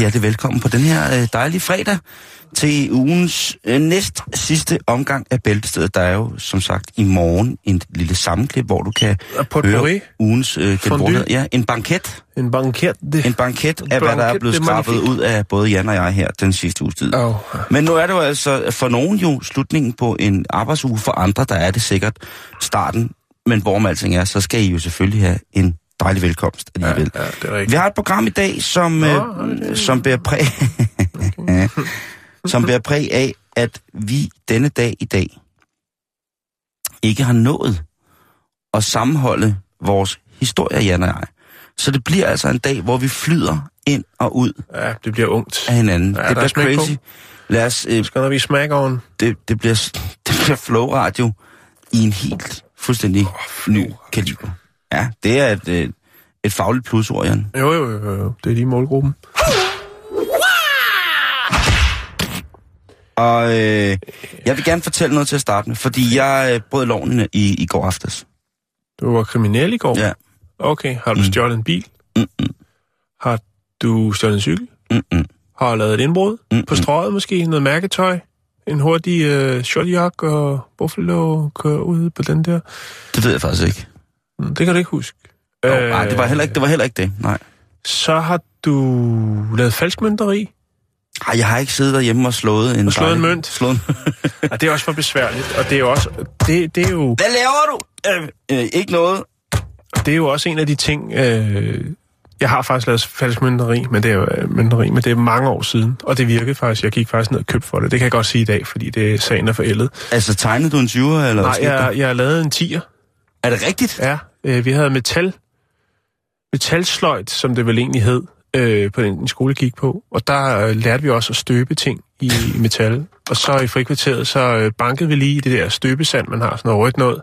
Hjertelig velkommen på den her øh, dejlige fredag til ugens øh, næst sidste omgang af Bæltestedet. Der er jo som sagt i morgen en lille sammenklip, hvor du kan høre ugens øh. Ja, en banket. En banket. Det. En banket af, hvad der er blevet skrabet ud af både Jan og jeg her den sidste uges tid. Oh. Men nu er det jo altså for nogen jo slutningen på en arbejdsuge. For andre, der er det sikkert starten. Men hvor man alting er, så skal I jo selvfølgelig have en dejlig velkomst Ja, alligevel. ja, det er rigtigt. Vi har et program i dag, som, Nå, øh, som bærer præg, som bærer præg af, at vi denne dag i dag ikke har nået at sammenholde vores historie, Jan og jeg. Så det bliver altså en dag, hvor vi flyder ind og ud Ja, det bliver ungt. af hinanden. Ja, det er bliver smæk på. crazy. Lad os, øh, Skal der vi smack on? det, det, bliver, det bliver flow radio i en helt fuldstændig oh, ny kaliber. Ja, det er et, øh, et fagligt plusord, Jan. Jo, jo, jo, jo. Det er lige målgruppen. Og øh, jeg vil gerne fortælle noget til at starte med, fordi jeg øh, brød loven i, i går aftes. Du var kriminel i går? Ja. Okay, har du Mm. stjålet en bil? Mm-mm. Har du stjålet en cykel? Mm-mm. Har du lavet et indbrud? Mm-mm. På strøget måske? Noget mærketøj? En hurtig øh, shortjack og buffalo kører ud på den der? Det ved jeg faktisk ikke. Mm, Det kan du ikke huske. Øh, nej, det var, heller ikke, det var heller ikke det. Nej. Så har du lavet falskmønteri? Ej, jeg har ikke siddet derhjemme og slået en... Og slået en mønt. Slået en... Ja, det er også for besværligt, og det er jo også, det, det er jo, Hvad laver du? Øh, øh, ikke noget. det er jo også en af de ting, øh, jeg har faktisk lavet falsk mønteri, men det er jo øh, mønteri, men det er mange år siden, og det virkede faktisk, jeg gik faktisk ned og købte for det, det kan jeg godt sige i dag, fordi det er sagen er forældet. Altså, tegnede du en 20'er, eller Nej, jeg, jeg har lavet en tiger, Er det rigtigt? ja, øh, vi havde metal, metalsløjt, som det vel egentlig hed, øh, på den skole, gik på, og der øh, lærte vi også at støbe ting i, i metal, og så i frikvarteret, så øh, bankede vi lige i det der støbesand, man har sådan noget rødt noget,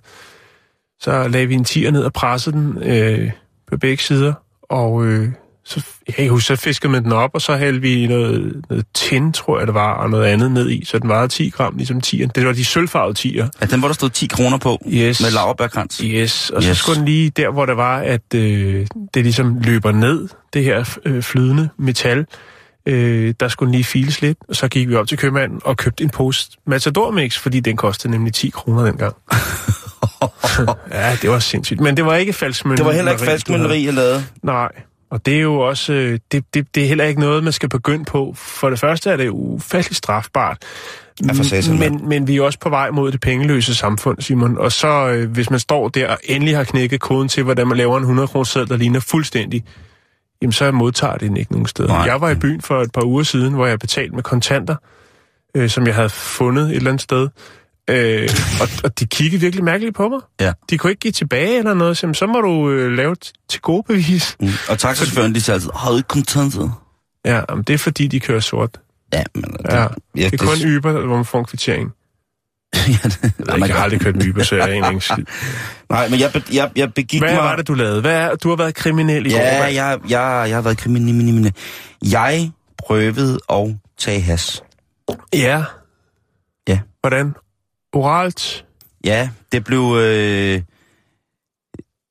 så lagde vi en tiger ned og pressede den øh, på begge sider, og øh, så, jeg kan huske, så fiskede man den op, og så hældte vi noget, noget tin, tror jeg det var, og noget andet ned i, så den vejede 10 gram, ligesom tieren. Det var de sølvfarvede tiger. Ja, den, hvor der stod 10 kroner på, Yes. med laverbærkrans. Yes, og yes. så skulle den lige der, hvor der var, at øh, det ligesom løber ned, det her øh, flydende metal, øh, der skulle den lige files lidt, og så gik vi op til købmanden og købte en pose Matador Mix, fordi den kostede nemlig 10 kroner dengang. ja, det var sindssygt. Men det var ikke falsk Det var heller ikke falsk mønteri, jeg lavede. Nej, og det er jo også, øh, det, det, det er heller ikke noget, man skal begynde på. For det første er det ufatteligt strafbart. Ja, for satan, mand. men, men vi er også på vej mod det pengeløse samfund, Simon. Og så, øh, hvis man står der og endelig har knækket koden til, hvordan man laver en 100 kroner seddel, der ligner fuldstændig, jamen så modtager det den ikke nogen steder. Nej. Jeg var i byen for et par uger siden, hvor jeg betalte med kontanter, øh, som jeg havde fundet et eller andet sted. Øh, og, og de kiggede virkelig mærkeligt på mig. Ja. De kunne ikke give tilbage eller noget. Så, så må du øh, lave til gode bevis. Mm. Og taxachaufføren, de sagde altid, har du ikke kontanter? Ja, men det er fordi, de kører sort. Ja, men... Ja, ja, det er kun Uber, hvor man får en kvittering. ja, det, Jeg, jeg har aldrig kørt en Uber, så jeg er egentlig ikke skid. Nej, men jeg, be, jeg, jeg begik Hvad mig... var det, du lavede? Hvad er, du har været kriminel i går. Ja, Hvad- jeg, jeg, jeg har været kriminel. Jeg prøvede at tage has. Ja. Ja. Hvordan? Oralt? Ja, det blev... Øh...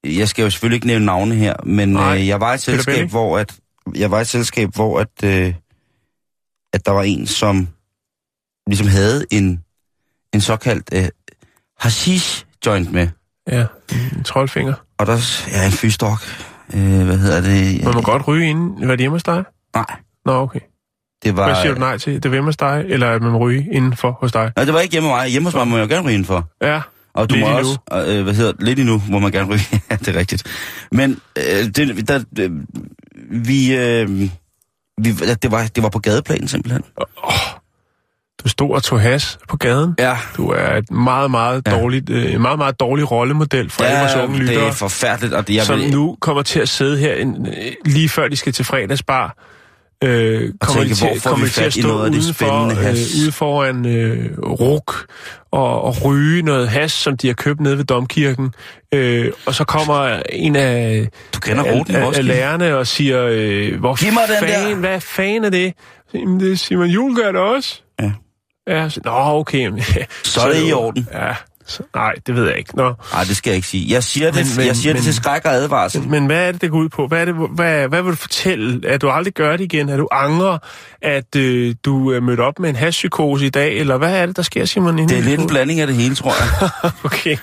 Jeg skal jo selvfølgelig ikke nævne navne her, men Nej, øh, jeg var i et selskab, hvor at jeg var i et selskab, hvor at, øh, at der var en, som ligesom havde en, en såkaldt øh, hashish joint med. Ja, en troldfinger. Og der ja, en fyrstok. Øh, hvad hedder det? Må man godt ryge inden? Var det hjemme hos dig? Nej, Nå, okay. Det var... Hvad siger du nej til? Det er hjemme hos dig, eller at man må ryge indenfor hos dig? Nej, det var ikke hjemme hos mig. Hjemme hos mig må jeg gerne ryge indenfor. Ja, Og du Lidt må endnu. også, øh, hvad hedder det, lidt endnu, må man gerne ryge. ja, det er rigtigt. Men øh, det, der, øh, vi, øh, vi, det, var, det var på gadeplanen simpelthen. Du stod og tog has på gaden. Ja, Du er et meget, meget Ja. dårligt, øh, meget, meget dårlig rollemodel for alle vores unge det lyttere, er forfærdeligt, og det, jeg som vil, nu kommer til at sidde her en, øh, lige før de skal til fredagsbar. Øh, kommer tænke, til, kommer til at stå noget spændende has? øh, ude foran øh, ruk og, og ryge noget has, som de har købt nede ved domkirken. Øh, og så kommer en af, du kender af, ruten i af, af lærerne og siger, øh, hvor der. hvad fanden er det? Jamen, det Simon Juhl gør det også. Ja. Ja, så, nå, okay. Så er det i orden. Ja, så, nej, det ved jeg ikke. Nå. Nej, det skal jeg ikke sige. Jeg siger det, Men- men- jeg siger det men- til skræk og advarsel. Men hvad er det, det går ud på? Hvad, er det, hvad, hvad vil du fortælle? At du aldrig gør det igen? At du angrer, at øh, du er mødt op med en hashpsykose i dag? Eller hvad er det, der sker, Simon? Det er lidt en blanding af det hele, tror jeg. Okay.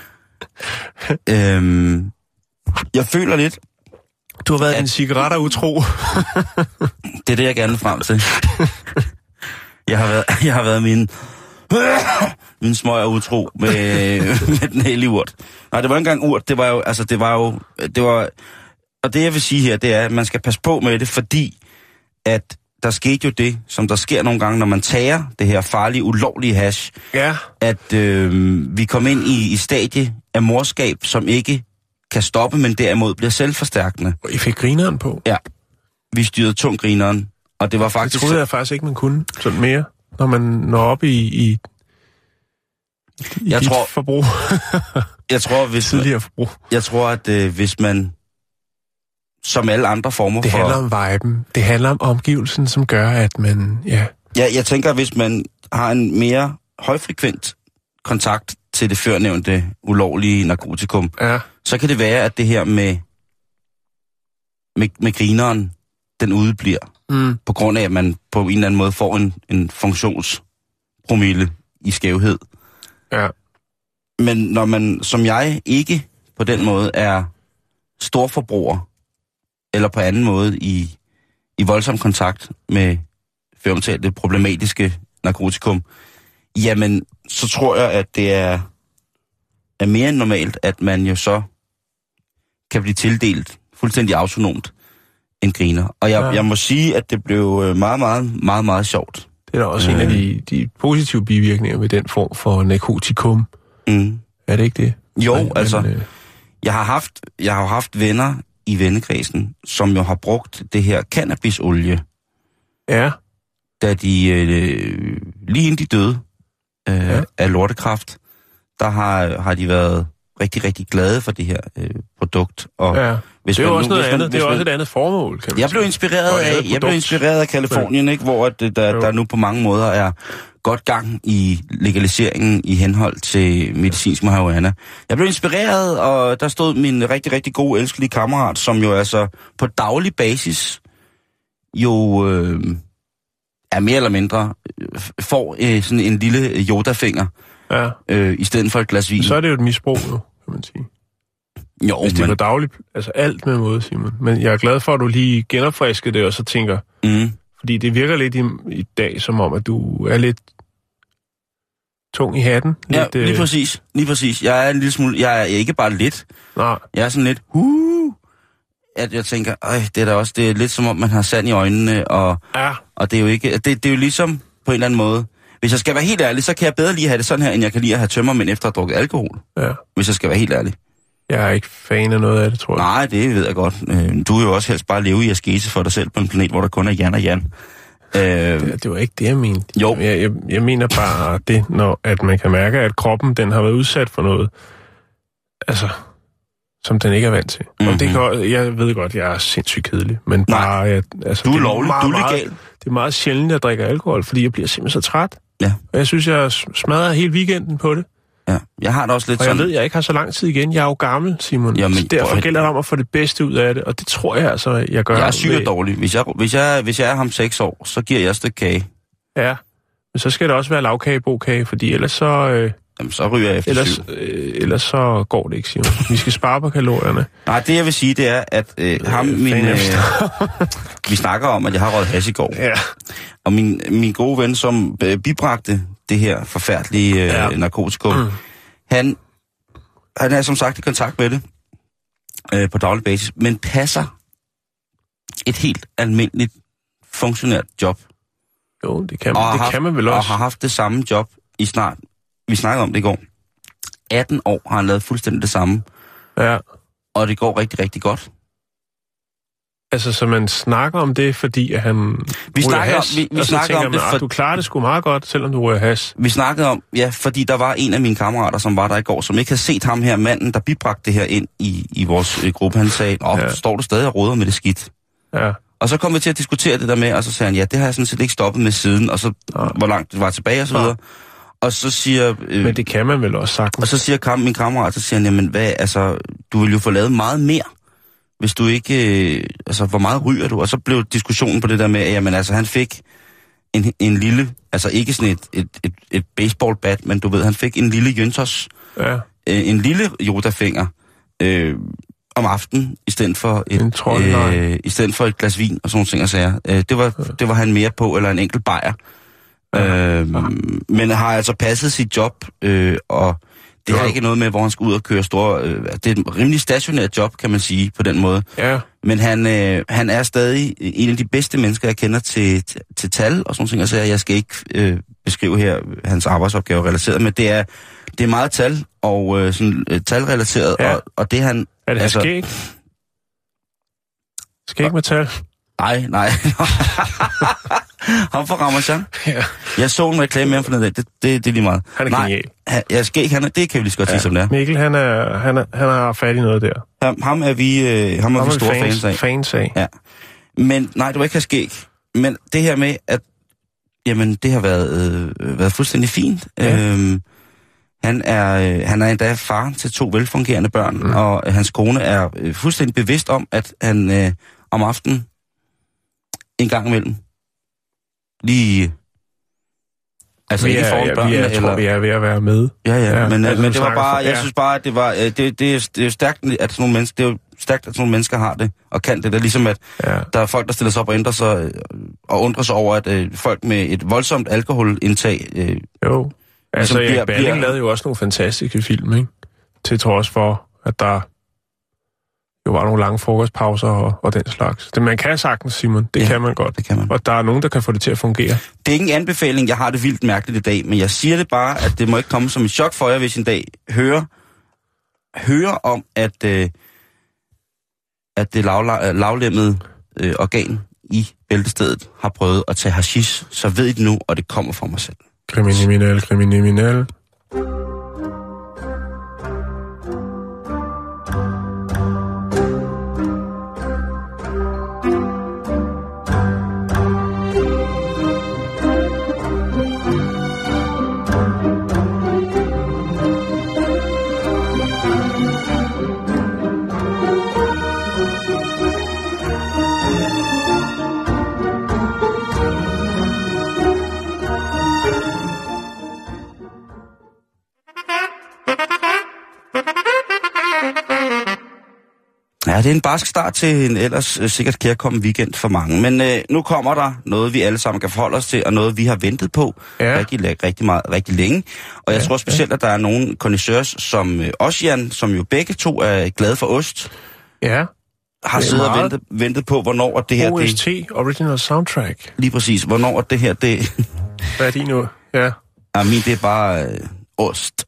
øhm, jeg føler lidt, Du har været At- din cigaretter utro. det er det, jeg gerne vil frem til. Jeg har været, jeg har været min, min smøg og utro med, med den hellige urt. Nej, det var ikke engang urt, det var jo, altså det var jo, det var, og det jeg vil sige her, det er, at man skal passe på med det, fordi at der skete jo det, som der sker nogle gange, når man tager det her farlige, ulovlige hash, ja. at øh, vi kom ind i, i stadie af morskab, som ikke kan stoppe, men derimod bliver selvforstærkende. Og I fik grineren på. Vi styrede tung grineren, og det var Det faktisk... troede jeg faktisk ikke, man kunne sådan mere, når man når op i, i, i Jeg tror- forbrug, jeg tror, hvis, tidligere forbrug. jeg tror, at øh, hvis man, som alle andre former Det for... handler om viben. Det handler om omgivelsen, som gør, at man... Ja, Ja, jeg tænker, hvis man har en mere højfrekvent kontakt til det førnævnte ulovlige narkotikum, ja. så kan det være, at det her med, med, med grineren, den udebliver. Mm. på grund af, at man på en eller anden måde får en, en funktionspromille i skævhed. Ja. Men når man, som jeg, ikke på den måde er storforbruger, eller på anden måde i, i voldsom kontakt med føromtalte problematiske narkotikum, jamen, så tror jeg, at det er, er mere end normalt, at man jo så kan blive tildelt fuldstændig autonomt en griner. Og jeg, Ja. jeg må sige, at det blev øh, meget, meget, meget, meget sjovt. Det er da også øh. en af de, de positive bivirkninger ved den form for narkotikum. Mm. Er det ikke det? Jo, Men, altså, Men, øh, jeg har haft, jeg har haft venner i vennekredsen, som jo har brugt det her cannabisolie, ja, da de, øh, lige inden de døde øh, Ja. af lortekræft, der har, har de været rigtig, rigtig glade for det her øh, produkt. Og ja. Hvis Det er jo også nu- noget man- andet. Det er jo man- også et andet formål, kan man Jeg blev sige. inspireret Og et af, jeg blev inspireret af Kalifornien, ikke, hvor at, øh, der, Jo. der nu på mange måder er godt gang i legaliseringen i henhold til medicinsk marihuana. Jeg blev inspireret, og der stod min rigtig, rigtig gode, elskelige kammerat, som jo altså på daglig basis jo øh, er mere eller mindre øh, får øh, sådan en lille Yoda-finger Ja. øh, i stedet for et glas vin. Så er det jo et misbrug nu, kan man sige. Jo, Hvis det er men, på dagligt, altså alt med måde, Simon. Men jeg er glad for, at du lige genopfriskede det, og så tænker, mm, fordi det virker lidt i, i dag, som om, at du er lidt tung i hatten. ja, Lidt, lige præcis. Lige præcis. Jeg er en lille smule, jeg er ikke bare lidt, Nej, Jeg er sådan lidt, uh, at jeg tænker, øj, det er da også, det er lidt som om, man har sand i øjnene, og, ja, og det er jo ikke, det, det er jo ligesom på en eller anden måde. Hvis jeg skal være helt ærlig, så kan jeg bedre lige have det sådan her, end jeg kan lide at have tømmermænd efter at have drukket alkohol. ja. Hvis jeg skal være helt ærlig. Jeg er ikke fan af noget af det, tror jeg. Nej, det ved jeg godt. Øh, Du vil jo også helst bare leve i askese for dig selv på en planet, hvor der kun er Jan og Jan. Øh, Det, det var ikke det, jeg mente. Jo. Jeg, jeg, jeg mener bare det, når at man kan mærke, at kroppen den har været udsat for noget, altså, som den ikke er vant til. Mm-hmm. Og det Mhm. kan, jeg ved godt, jeg er sindssygt kedelig, men bare... At, altså, du er det lovlig, meget, du er meget- legal. Det er meget sjældent, at jeg drikker alkohol, fordi jeg bliver simpelthen så træt. Ja. Og jeg synes, jeg smadrer hele weekenden på det. Ja, jeg har det også lidt Og jeg sådan... ved, jeg ikke har så lang tid igen. Jeg er jo gammel, Simon. Jamen, så derfor gælder det om at få det bedste ud af det, og det tror jeg altså, jeg gør. jeg er syg og dårlig. Hvis jeg, hvis, jeg, hvis jeg er ham seks år, så giver jeg et stykke kage. Ja, men så skal det også være lavkage, bogkage, fordi ellers så... Øh, Jamen, så ryger jeg efter Ellers, syv. øh, ellers så går det ikke, Simon. Vi skal spare på kalorierne. Nej, det jeg vil sige, det er, at øh, ham, Øh, min, øh, vi snakker om, at jeg har røget hash i går. Ja. Og min, min gode ven, som øh, bibragte det her forfærdelige øh, Ja. narkotikum, Mm. han, han er som sagt i kontakt med det øh, på daglig basis, men passer et helt almindeligt funktionært job. Jo, det kan, Og man, har det haft, kan man vel Og også. har haft det samme job i snart, vi snakkede om det i går. 18 år har han lavet fuldstændig det samme, Ja. og det går rigtig, rigtig godt. Altså, så man snakker om det, fordi at han Vi snakker om- has, vi- vi og så snakker tænker om man, det "Ah, for- du klarer det sgu meget godt, selvom du ryger has. Vi snakkede om, ja, fordi der var en af mine kammerater, som var der i går, som ikke havde set ham her, manden, der bibragte det her ind i, i vores øh, gruppe. Han sagde, åh, Ja. ja. står du stadig og råder med det skidt? Ja. Og så kom vi til at diskutere det der med, og så sagde han, ja, det har jeg sådan set ikke stoppet med siden, og så Nej. hvor langt det var tilbage og så videre. Og så siger, øh, Men det kan man vel også og sagtens. så siger min kammerat, så siger han, jamen hvad, altså, du vil jo få lavet meget mere, hvis du ikke, øh, altså, hvor meget ryger du? Og så blev diskussionen på det der med, at jamen, altså, han fik en, en lille, altså ikke sådan et, et, et, et baseballbat, men du ved, han fik en lille Jøntos, Ja. øh, en lille Yoda-finger, øh, om aftenen, i stedet for En et, troldnej. øh, i stedet for et glas vin og sådan ting og sager. Øh, det, var, det var han mere på, eller en enkelt bajer. Ja. Øh, men har altså passet sit job, øh, og det har ikke noget med, hvor han skal ud og køre store... Øh, det er et rimelig stationært job, kan man sige, på den måde. Ja. Men han, øh, han er stadig en af de bedste mennesker, jeg kender til, til, til tal og sådan ting. Så jeg skal ikke øh, beskrive her hans arbejdsopgave relateret, men det er, det er meget tal og øh, sådan, øh, talrelateret, Ja. og, og det han... Er det altså, skæg? Skæg med tal? Nej, nej. han får Ramachan. Ja. Jeg så en reklame med ham for dag. Det, det, det er lige meget. Han er nej, genial. Han, jeg skal ikke, han er, det kan vi lige så godt sige, som det er. Mikkel, han, er, han, er, han har fat i noget der. Ham, ham er vi, øh, ham er Ham vi store fans, fans, af. fans af. Ja. Men nej, du må ikke skæg. Men det her med, at jamen, det har været, øh, været fuldstændig fint. Ja. Øhm, han, er, øh, han er endda far til to velfungerende børn, mm. og øh, hans kone er øh, fuldstændig bevidst om, at han øh, om aftenen en gang imellem lige... Altså vi ikke foran ja, børnene, vi er, jeg tror, eller... vi er ved at være med. Ja, ja, Ja, ja men, altså, men det var bare, for- jeg ja. synes bare, at det var, øh, det, det, er, det er stærkt, at sådan nogle mennesker, det er stærkt, at sådan nogle mennesker har det, og kan det. Det er ligesom, at Ja. der er folk, der stiller sig op og ændrer sig, øh, og undrer sig over, at øh, folk med et voldsomt alkoholindtag, øh, Jo. Altså, bliver- Erik Balling bliver- lavede jo også nogle fantastiske film, ikke? Til trods for, at der jo var nogle lange frokostpauser og, og den slags. Det man kan sagtens, Simon. Det Ja. kan man godt. det kan man. Og der er nogen, der kan få det til at fungere. Det er ikke en anbefaling, jeg har det vildt mærkeligt i dag, men jeg siger det bare, at det må ikke komme som et chok for jer, hvis en dag hører, hører om, at, øh, at det lavla- øh, lavlemmede øh, organ i bæltestedet har prøvet at tage hashish, så ved I det nu, og det kommer fra mig selv. Kriminal, kriminal. Ja, det er en barsk start til en ellers øh, sikkert kærkommen weekend for mange. Men øh, nu kommer der noget, vi alle sammen kan forholde os til, og noget, vi har ventet på Ja. rigtig, rigtig, meget, rigtig længe. Og jeg Ja, tror specielt, at der er nogle connoisseurs, som øh, os, Jan, som jo begge to er glade for ost, Ja. har Det siddet og ventet, ventet på, hvornår at det her, det, OST, Original Soundtrack. lige præcis, hvornår at det her, det, Hvad er det nu? Ja. ja, min, det er bare øh, ost.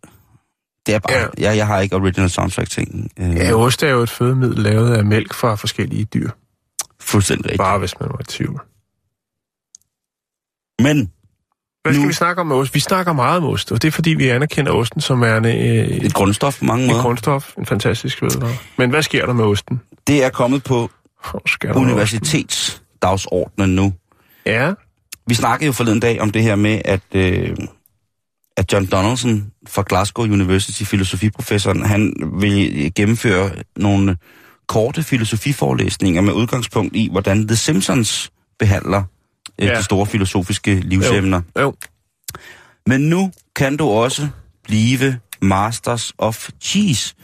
Det er bare, Ja. jeg, jeg har ikke original soundtrack ting. Øh, ja, ost er jo et fødemiddel lavet af mælk fra forskellige dyr. Fuldstændig rigtigt. Bare hvis man var i tvivl. Men Hvad skal Nu- vi snakke om ost? Vi snakker meget om ost, og det er fordi, vi anerkender osten som er en, øh, et grundstof på mange et måder. grundstof, en fantastisk fødevare. Men hvad sker der med osten? Det er kommet på universitetsdagsordenen nu. Ja, Vi snakkede jo forleden dag om det her med, at, øh, at John Donaldson fra Glasgow University, filosofiprofessoren, han vil gennemføre nogle korte filosofiforelæsninger med udgangspunkt i, hvordan The Simpsons behandler øh, Ja. de store filosofiske livsemner. jo. Men nu kan du også blive Masters of Cheese.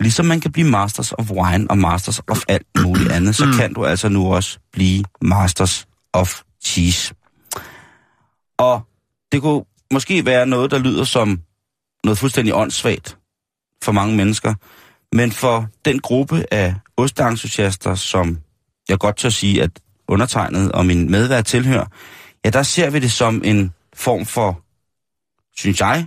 Ligesom man kan blive Masters of Wine og Masters of alt muligt andet, så kan du altså nu også blive Masters of Cheese. Og det kunne måske være noget, der lyder som noget fuldstændig åndssvagt for mange mennesker. Men for den gruppe af ostentusiaster, som jeg godt tør sige, at undertegnet og min medvært tilhører, ja, der ser vi det som en form for, synes jeg,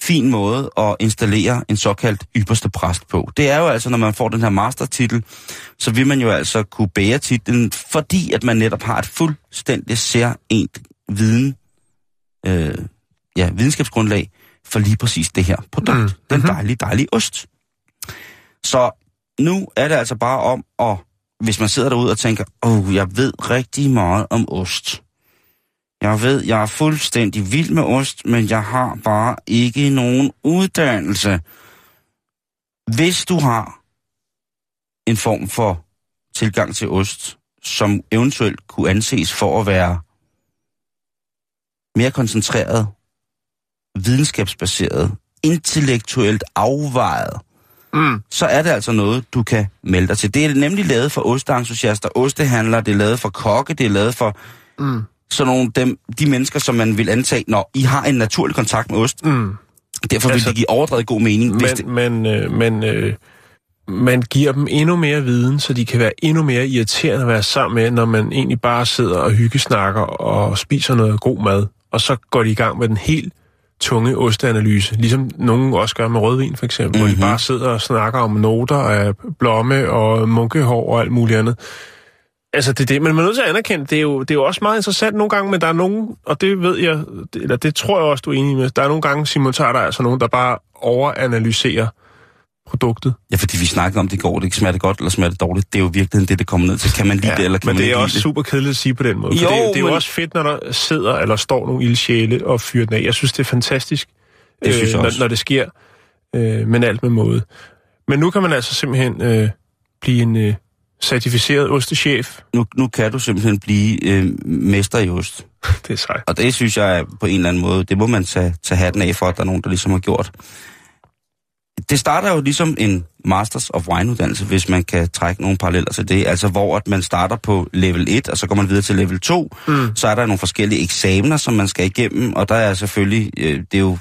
fin måde at installere en såkaldt ypperste præst på. Det er jo altså, når man får den her mastertitel, så vil man jo altså kunne bære titlen, fordi at man netop har et fuldstændig særligt viden, øh, ja, videnskabsgrundlag for lige præcis det her produkt. Mm. Den Mhm. dejlige, dejlige ost. Så nu er det altså bare om at, hvis man sidder derude og tænker, åh, oh, jeg ved rigtig meget om ost. Jeg ved, jeg er fuldstændig vild med ost, men jeg har bare ikke nogen uddannelse. Hvis du har en form for tilgang til ost, som eventuelt kunne anses for at være mere koncentreret, videnskabsbaseret, intellektuelt afvejet, Mm. så er det altså noget, du kan melde dig til. Det er nemlig lavet for osteenthusiaster, ostehandlere, det er lavet for kokke, det er lavet for Mm. sådan nogle dem, de mennesker, som man vil antage, når I har en naturlig kontakt med ost. Mm. Derfor vil Altså, det give overdrevet god mening. Hvis det, Men, men, øh, men øh, man giver dem endnu mere viden, så de kan være endnu mere irriterende at være sammen med, når man egentlig bare sidder og hyggesnakker og spiser noget god mad. Og så går de i gang med den helt tunge osteanalyse, ligesom nogen også gør med rødvin for eksempel, mm-hmm. hvor de Mhm. bare sidder og snakker om noter af blomme og munkehår og alt muligt andet. Altså, det er det, men man er nødt til at anerkende, det er, jo, det er jo også meget interessant nogle gange, men der er nogen, og det ved jeg, eller det tror jeg også, du er enig med, der er nogle gange, Simon, er der altså nogen, der bare overanalyserer produktet. ja, fordi vi snakkede om det i går, det ikke smager det godt eller smager det dårligt. Det er jo virkelig det, det kommer ned til. Kan man lide ja, det, eller kan men man det er også det? super kedeligt at sige på den måde. Jo, Jo, det, er- det er jo men- også fedt, når der sidder eller står nogle ildsjæle og fyrer den af. Jeg synes, det er fantastisk, Det synes jeg når, når det sker, øh, men alt med måde. Men nu kan man altså simpelthen øh, blive en øh, certificeret ostechef. Nu, nu kan du simpelthen blive øh, mester i ost. Det er sejt. Og det synes jeg på en eller anden måde, det må man tage, tage hatten af for, at der er nogen, der ligesom har gjort. Det starter jo ligesom en Masters of Wine-uddannelse, hvis man kan trække nogle paralleller til det. Altså hvor at man starter på level 1, og så går man videre til level 2. Mm. Så er der nogle forskellige eksamener, som man skal igennem, og der er selvfølgelig, øh, det er jo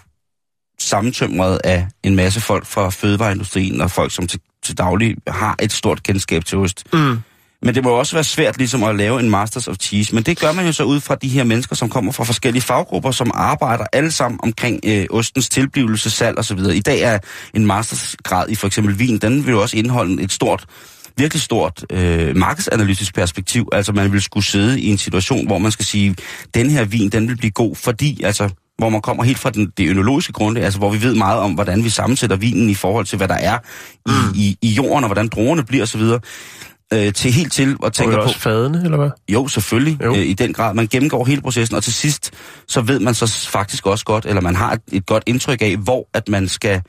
sammentømret af en masse folk fra fødevareindustrien, og folk, som til, til daglig har et stort kendskab til ost. Mm. Men det må jo også være svært ligesom at lave en Masters of Cheese. Men det gør man jo så ud fra de her mennesker, som kommer fra forskellige faggrupper, som arbejder alle sammen omkring øh, ostens tilblivelse, salg osv. I dag er en mastersgrad i for eksempel vin, den vil jo også indeholde et stort virkelig stort øh, markedsanalytisk perspektiv. Altså man vil skulle sidde i en situation, hvor man skal sige, den her vin, den vil blive god, fordi altså hvor man kommer helt fra den, det ønologiske grundlag, altså hvor vi ved meget om, hvordan vi sammensætter vinen i forhold til, hvad der er i, i, i jorden, og hvordan druerne bliver osv., øh, til helt til Og tænke på... også fadene, eller hvad? Jo, selvfølgelig, Jo. Øh, i den grad. Man gennemgår hele processen, og til sidst, så ved man så faktisk også godt, eller man har et, et godt indtryk af, hvor at man skal,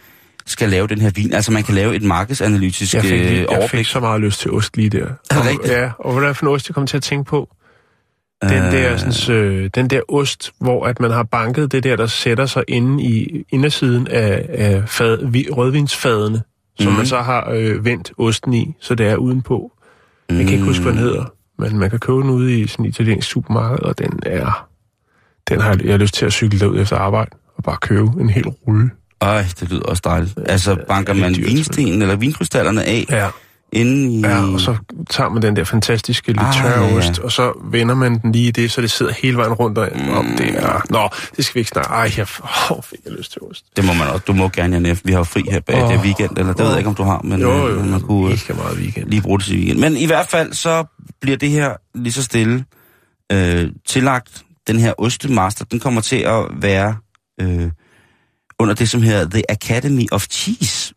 skal lave den her vin. Altså man kan lave et markedsanalytisk Jeg fik, øh, lige, jeg overblik. fik så meget lyst til ost lige der. Er det Og- rigtigt? Ja, og hvordan for en ost, jeg kom til at tænke på? Den, Øh. der, sådan, øh, den der ost, hvor at man har banket det der, der sætter sig inde i indersiden af, af fad, vi, rødvinsfadene, som Mhm. man så har øh, vendt osten i, så det er udenpå. Jeg kan ikke huske, hvad den hedder, men man kan købe den ude i sådan en italiensk supermarked, og den er... Den har jeg, jeg har lyst til at cykle derud efter arbejde og bare købe en hel rulle. Ej, det lyder også dejligt. Altså, banker er man vinstenen eller vinkrystallerne af Ja. Inden i... Ja, og så tager man den der fantastiske lidt Ah, tørre ja, ja. ost, og så vender man den lige i det, så det sidder hele vejen rundt om. Mm. Det er... Nå, det skal vi ikke snakke. Ej, jeg oh, fik jeg lyst til ost. Det må man også. Du må gerne, Jan F. Vi har fri her bag oh. det weekend, eller det ved jeg ikke, om du har, men Jo, øh, jo, man kunne øh, ikke meget weekend. lige bruge det til weekend. Men i hvert fald, så bliver det her lige så stille øh, tillagt. Den her ostemaster, den kommer til at være øh, under det, som hedder The Academy of Cheese.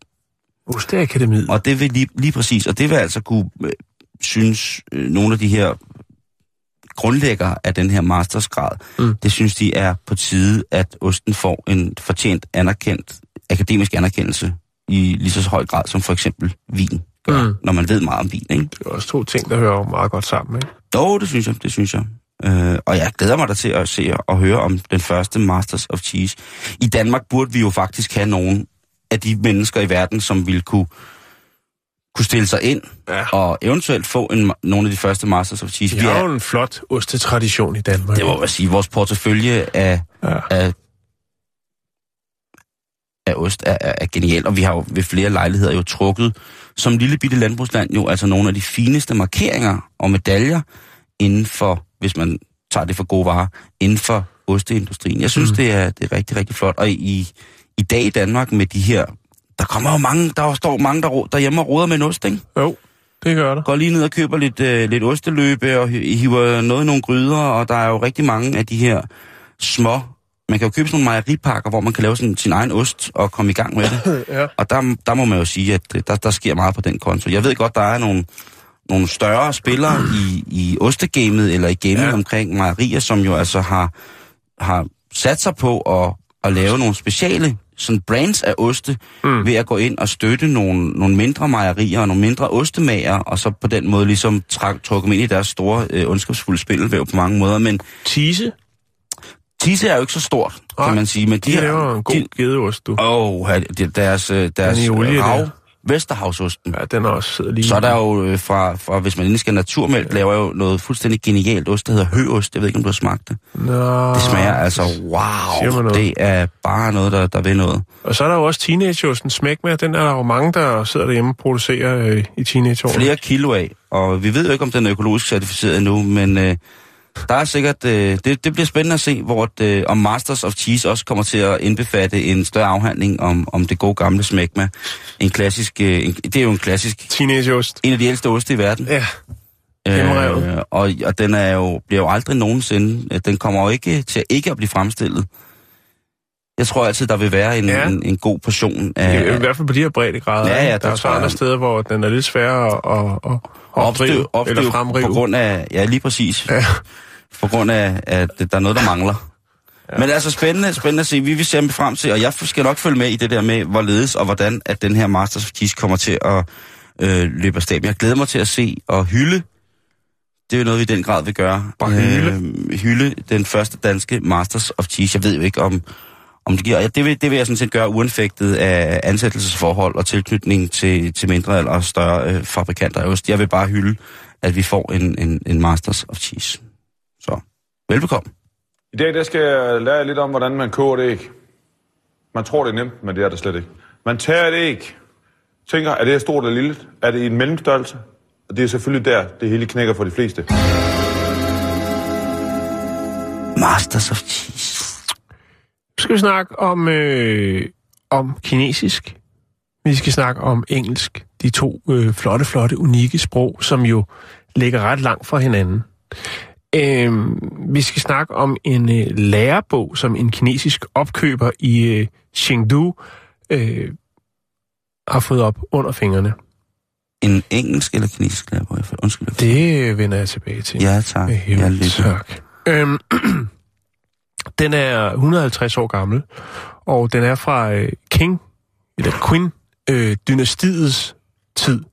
Osteakademiet. Og det vil lige, lige præcis, og det vil altså kunne øh, synes øh, nogle af de her grundlæggere af den her mastersgrad, Mm. det synes de er på tide, at osten får en fortjent anerkendt, akademisk anerkendelse i lige så høj grad som for eksempel vin gør, Mm. når man ved meget om vin, ikke? Det er også to ting, der hører meget godt sammen, ikke? Jo, det synes jeg, det synes jeg. Øh, og jeg glæder mig da til at se og høre om den første Masters of Cheese. I Danmark burde vi jo faktisk have nogen af de mennesker i verden, som ville kunne, kunne stille sig ind Ja. og eventuelt få en, nogle af de første Masters of Cheese. Vi har jo en flot ostetradition i Danmark. det må man sige, vores portefølje af, Ja. af, af ost er, er, er genialt, og vi har jo ved flere lejligheder jo trukket som lille bitte landbrugsland jo altså nogle af de fineste markeringer og medaljer inden for, hvis man tager det for gode varer, inden for osteindustrien. Jeg synes, mm. det, er, det er rigtig, rigtig flot. Og i, i dag i Danmark med de her, der kommer jo mange, der står mange, der, derhjemme og roder med en ost, ikke? Jo, det gør der. Går lige ned og køber lidt, øh, lidt osteløbe og hiver noget i nogle gryder, og der er jo rigtig mange af de her små man kan jo købe sådan nogle mejeripakker, hvor man kan lave sådan sin egen ost og komme i gang med det. ja. Og der, der må man jo sige, at øh, der, der sker meget på den konto. Jeg ved godt, der er nogle, nogle større spillere i, i ostegamet eller i gamet ja. omkring mejerier, som jo altså har, har sat sig på at, at lave nogle speciale sådan brands af oste, mm. ved at gå ind og støtte nogle, nogle mindre mejerier og nogle mindre ostemager, og så på den måde ligesom trække dem ind i deres store, øh, ondskabsfulde spilvæv på mange måder. Men Tise? Tise er jo ikke så stort, Nej, kan man sige. Men de, de laver en god de, gedeost, du. Åh, oh, deres, øh, deres rav, Vesterhavsosten. Ja, den er også sidder lige. Så er der jo øh, fra, fra, hvis man endelig skal naturmælk, ja. laver jo noget fuldstændig genialt ost, der hedder høost. Jeg ved ikke, om du har smagt det. Nå, det smager altså, wow, det er bare noget, der, der vil noget. Og så er der jo også teenageosten smæk med, den er der jo mange, der sidder derhjemme og producerer øh, i teenageårene. Flere kilo af, og vi ved jo ikke, om den er økologisk certificeret endnu, men... Øh, der er sikkert, øh, det, det bliver spændende at se, hvor det, om Masters of Cheese også kommer til at indbefatte en større afhandling om, om det gode gamle smækma. En klassisk, øh, en, det er jo en klassisk... Teenageost. En af de ældste oste i verden. Ja. Øh, og, og den er jo, bliver jo aldrig nogensinde, øh, den kommer jo ikke til ikke at blive fremstillet. Jeg tror altid, der vil være en, ja. en, en god portion af... Ja, I hvert fald på de her breddegrader. Ja, ja, der, der er så andre steder, hvor den er lidt sværere at, at, at opdrive, opstøv, eller fremrive. På grund af... Ja, lige præcis. Ja. På grund af, at der er noget, der mangler. Ja. Men altså spændende, spændende at se. Vi vil se frem til, og jeg skal nok følge med i det der med, hvorledes og hvordan, at den her Masters of Cheese kommer til at øh, løbe af stab. Jeg glæder mig til at se og hylde. Det er jo noget, vi i den grad vil gøre. Bare hylde. Øh, hylde den første danske Masters of Cheese. Jeg ved jo ikke, om, om det giver... Det vil, det vil jeg sådan set gøre uanfægtet af ansættelsesforhold og tilknytning til, til mindre eller større øh, fabrikanter af ost. Jeg vil bare hylde, at vi får en, en, en Masters of Cheese. Så, velbekomme. I dag der skal jeg lære lidt om, hvordan man koger et æg. Man tror, det er nemt, men det er det slet ikke. Man tager et æg, tænker, er det stort eller lille? Er det i en mellemstørrelse? Og det er selvfølgelig der, det hele knækker for de fleste. Masters of Cheese. Skal vi snakke om, øh, om kinesisk. Vi skal snakke om engelsk. De to øh, flotte, flotte, unikke sprog, som jo ligger ret langt fra hinanden. Øh, vi skal snakke om en øh, lærebog, som en kinesisk opkøber i øh, Chengdu øh, har fået op under fingrene. En engelsk eller kinesisk lærebog? Undskyld. Det vender jeg tilbage til. Ja, tak. Ja, tak. Øhm, den er 150 år gammel, og den er fra øh, King, eller Qin-dynastiets øh, tid.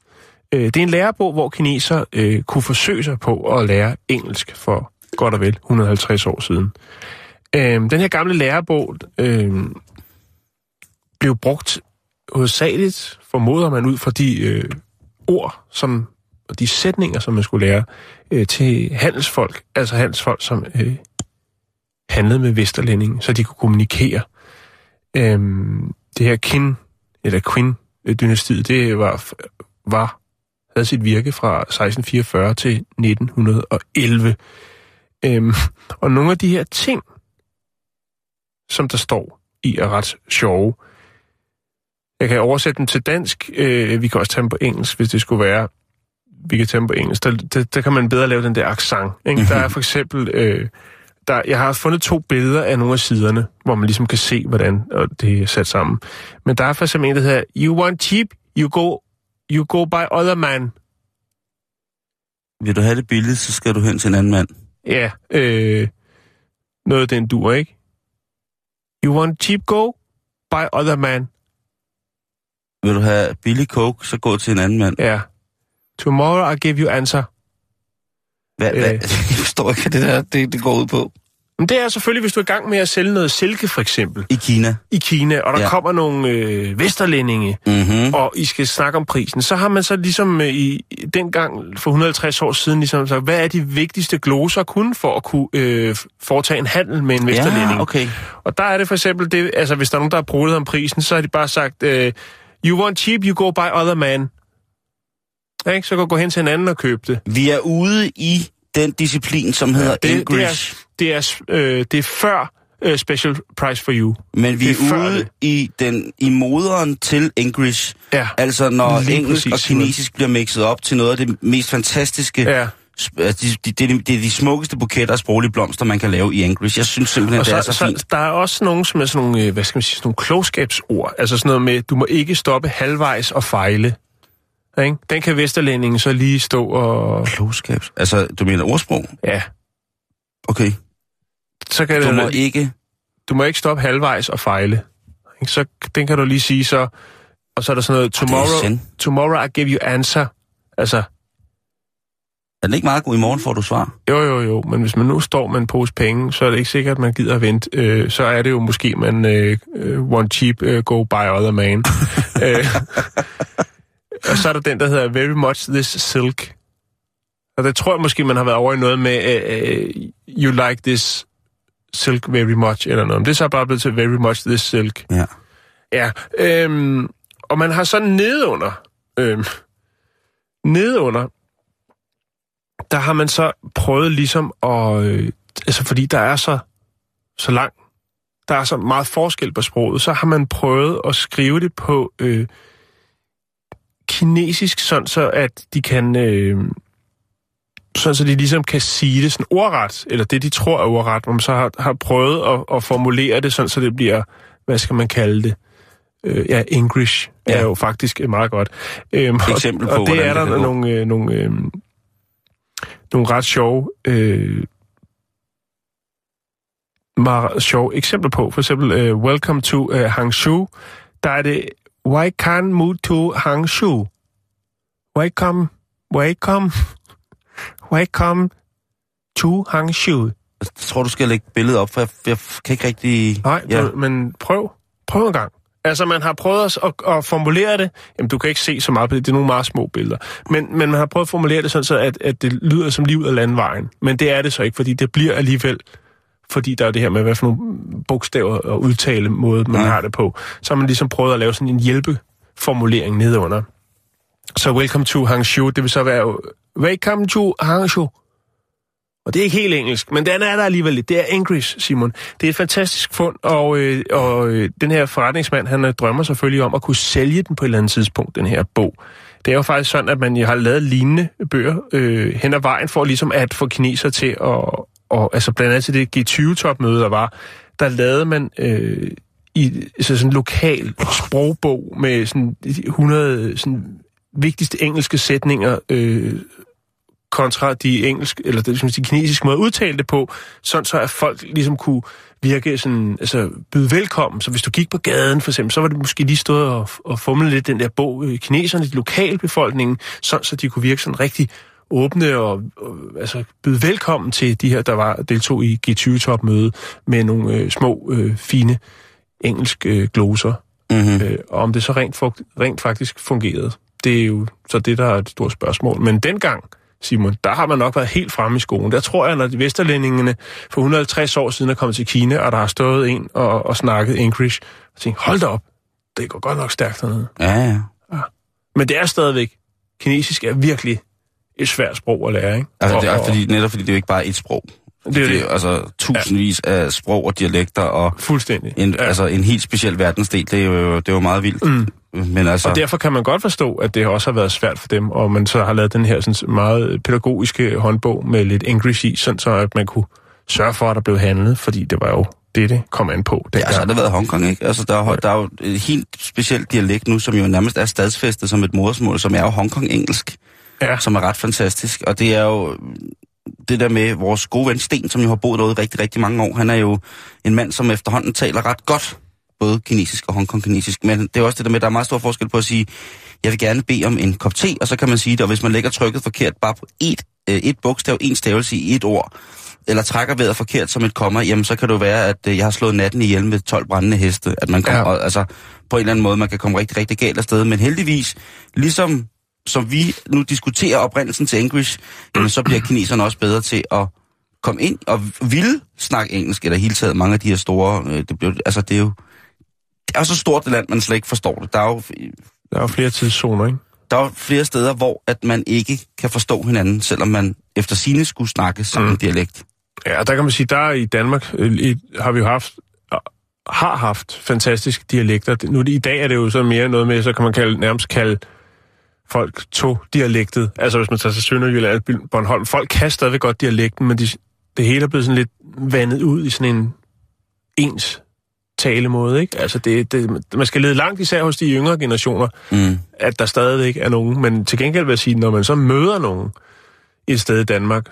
Øh, det er en lærebog, hvor kineser øh, kunne forsøge sig på at lære engelsk for godt og vel 150 år siden. Øh, den her gamle lærebog øh, blev brugt hovedsageligt, formoder man ud fra de øh, ord, som og de sætninger, som man skulle lære øh, til handelsfolk, altså handelsfolk, som øh, handlede med Vesterlænding, så de kunne kommunikere. Øh, det her Kin, eller Quinn-dynastiet, det var, var havde sit virke fra 1644 til 1911. Øhm, og nogle af de her ting, som der står i, er ret sjove. Jeg kan oversætte dem til dansk. Øh, vi kan også tage dem på engelsk, hvis det skulle være. Vi kan tage dem på engelsk. Der, der, der kan man bedre lave den der accent. Ikke? Der er for eksempel... Øh, der, jeg har fundet to billeder af nogle af siderne, hvor man ligesom kan se, hvordan det er sat sammen. Men der er for eksempel en, der hedder, You want cheap, you go You go by other man. Vil du have det billigt, så skal du hen til en anden mand. Ja, øh, noget den dur, ikke? You want cheap go? By other man. Vil du have billig coke, så gå til en anden mand. Ja. Tomorrow I give you answer. Hvad, hvad? Øh. Jeg forstår ikke, hvad det der det, det går ud på. Men det er selvfølgelig, hvis du er i gang med at sælge noget silke, for eksempel, I Kina. i Kina, og der Ja. kommer nogle øh, vesterlændinge, Mm-hmm. og I skal snakke om prisen, så har man så ligesom øh, i i dengang for 150 år siden ligesom sagt, hvad er de vigtigste gloser kun for at kunne øh, foretage en handel med en vesterlænding? Ja, okay. Og der er det for eksempel, det, altså hvis der er nogen, der har brugt om prisen, så har de bare sagt, øh, you want cheap, you go buy other man. Ja, ikke? Så kan du gå hen til en anden og købe det. Vi er ude i den disciplin, som hedder det, det, English. er, det, er, øh, det er før øh, special price for you. Men vi det er er ude det. i, den, i moderen til English. Ja. Altså når Lige engelsk præcis, og kinesisk bliver mixet op til noget af det mest fantastiske. Ja. Altså, de, de, det, er de, det er de smukkeste buketter af sproglige blomster, man kan lave i English. Jeg synes simpelthen, Og det så, er så, så, fint. så der er også nogen, som er sådan nogle, øh, hvad skal man sige, sådan nogle klogskabsord. Altså sådan noget med, du må ikke stoppe halvvejs og fejle. Ikke? Den kan Vesterlændingen så lige stå og... Klogskab. Altså, du mener ordsprog? Ja, Okay. så kan Du det, må ikke... du må ikke stoppe halvvejs og fejle. Ikke? Så den kan du lige sige så... Og så er der sådan noget, er tomorrow, tomorrow I give you answer. Altså, Er den ikke meget god? I morgen får du svar. jo, jo, jo, men hvis man nu står med en pose penge, så er det ikke sikkert, at man gider at vente. Øh, så er det jo måske, man øh, øh, one cheap, øh, go buy other man. øh, og så er der den, der hedder Very Much This Silk. Og det tror jeg måske, man har været over i noget med, øh, øh, you like this silk very much, eller noget. Men det er så bare blevet til Very Much This Silk. Ja. Ja, øhm, og man har så nedunder, øhm, nedunder, der har man så prøvet ligesom at, øh, altså fordi der er så, så lang, der er så meget forskel på sproget, så har man prøvet at skrive det på øh, kinesisk, sådan så at de kan, øh, sådan så de ligesom kan sige det sådan ordret, eller det de tror er ordret, man så har, har prøvet at, at formulere det sådan, så det bliver, hvad skal man kalde det, øh, ja, English ja. Er jo faktisk øh, meget godt. Øhm, Eksempel på, og, og det er der det nogle, øh, nogle, øh, nogle ret sjove, øh, meget sjove eksempler på. For eksempel, øh, Welcome to øh, Hangzhou. Der er det, Why can't move to Hangzhou? Welcome, welcome, welcome to Hangzhou. Jeg tror, du skal lægge billedet op, for jeg, jeg kan ikke rigtig... Nej, ja. ja. men prøv. Prøv en gang. Altså, man har prøvet at, at, at formulere det. Jamen, du kan ikke se så meget på det. Det er nogle meget små billeder. Men, men man har prøvet at formulere det sådan, så at, at det lyder som liv af landvejen. Men det er det så ikke, fordi det bliver alligevel... Fordi der er det her med, hvad for nogle bogstaver og udtale måde, man Nej. har det på. Så har man ligesom prøvet at lave sådan en hjælpeformulering nedunder. Så welcome to Hangzhou, det vil så være welcome to Hangzhou. Og det er ikke helt engelsk, men den er der alligevel lidt. Det er English, Simon. Det er et fantastisk fund, og, øh, og øh, den her forretningsmand, han øh, drømmer selvfølgelig om at kunne sælge den på et eller andet tidspunkt, den her bog. Det er jo faktisk sådan, at man har lavet lignende bøger øh, hen ad vejen for ligesom at få kineser til at... Og, altså blandt andet til det G20-topmøde, der var, der lavede man øh, i så sådan en lokal sprogbog med sådan 100 sådan vigtigste engelske sætninger øh, kontra de engelske, eller det, synes, de kinesiske måde at udtale det på, sådan så at folk ligesom kunne virke sådan, altså byde velkommen. Så hvis du gik på gaden for eksempel, så var det måske lige stået og, og fumle lidt den der bog, øh, kineserne, de lokalbefolkningen, sådan så de kunne virke sådan rigtig åbne og, og altså byde velkommen til de her, der var deltog i G20-topmøde med nogle øh, små, øh, fine engelske øh, gloser. Mm-hmm. Øh, og om det så rent, fugt, rent faktisk fungerede, det er jo så det, der er et stort spørgsmål. Men dengang, Simon, der har man nok været helt fremme i skolen. Der tror jeg, når de vesterlændingene for 150 år siden er kommet til Kina, og der har stået en og, og snakket English, og tænkt, hold da op, det går godt nok stærkt hernede. Ja, ja. Men det er stadigvæk, kinesisk er virkelig et svært sprog at lære, ikke? Altså, og, det er, fordi, netop fordi det er jo ikke bare et sprog. Det er det det. er altså tusindvis ja. af sprog og dialekter, og Fuldstændig. en, ja. altså, en helt speciel verdensdel, det er jo, det er jo meget vildt. Mm. Men altså, Og derfor kan man godt forstå, at det også har været svært for dem, og man så har lavet den her sådan, meget pædagogiske håndbog med lidt English i, sådan så at man kunne sørge for, at der blev handlet, fordi det var jo det, det kom an på. ja, så har det været Hongkong, ikke? Altså, der, er, der er jo et helt specielt dialekt nu, som jo nærmest er stadsfæstet som et modersmål, som er jo Hongkong-engelsk, Ja, som er ret fantastisk. Og det er jo det der med vores gode ven Sten, som jo har boet derude i rigtig, rigtig mange år. Han er jo en mand, som efterhånden taler ret godt, både kinesisk og Hongkong-kinesisk. Men det er også det der med, at der er meget stor forskel på at sige, jeg vil gerne bede om en kop te, og så kan man sige det, og hvis man lægger trykket forkert bare på et øh, et bogstav, en stavelse i et ord, eller trækker vejret forkert som et komma, jamen så kan det jo være, at øh, jeg har slået natten ihjel med 12 brændende heste. At man kommer, ja. altså, på en eller anden måde, man kan komme rigtig, rigtig galt afsted. Men heldigvis, ligesom som vi nu diskuterer oprindelsen til English, jamen så bliver kineserne også bedre til at komme ind og ville snakke engelsk, eller hele taget mange af de her store, øh, det, blev, altså det er jo, det er jo så stort et land, man slet ikke forstår det. Der er jo, Der er jo flere tidszoner, ikke? der er jo flere steder, hvor at man ikke kan forstå hinanden, selvom man efter sine skulle snakke samme Mm. dialekt. Ja, og der kan man sige, der i Danmark øh, i, har vi jo haft har haft fantastiske dialekter. Nu i dag er det jo så mere noget med, så kan man kalde, nærmest kalde folk to dialektet. Altså hvis man tager til Sønderjylland, Bornholm, folk kan stadigvæk godt dialekten, men de, det hele er blevet sådan lidt vandet ud i sådan en ens talemåde, ikke? Altså det, det, man skal lede langt især hos de yngre generationer, Mm. at der stadigvæk er nogen. Men til gengæld vil jeg sige, når man så møder nogen et sted i Danmark,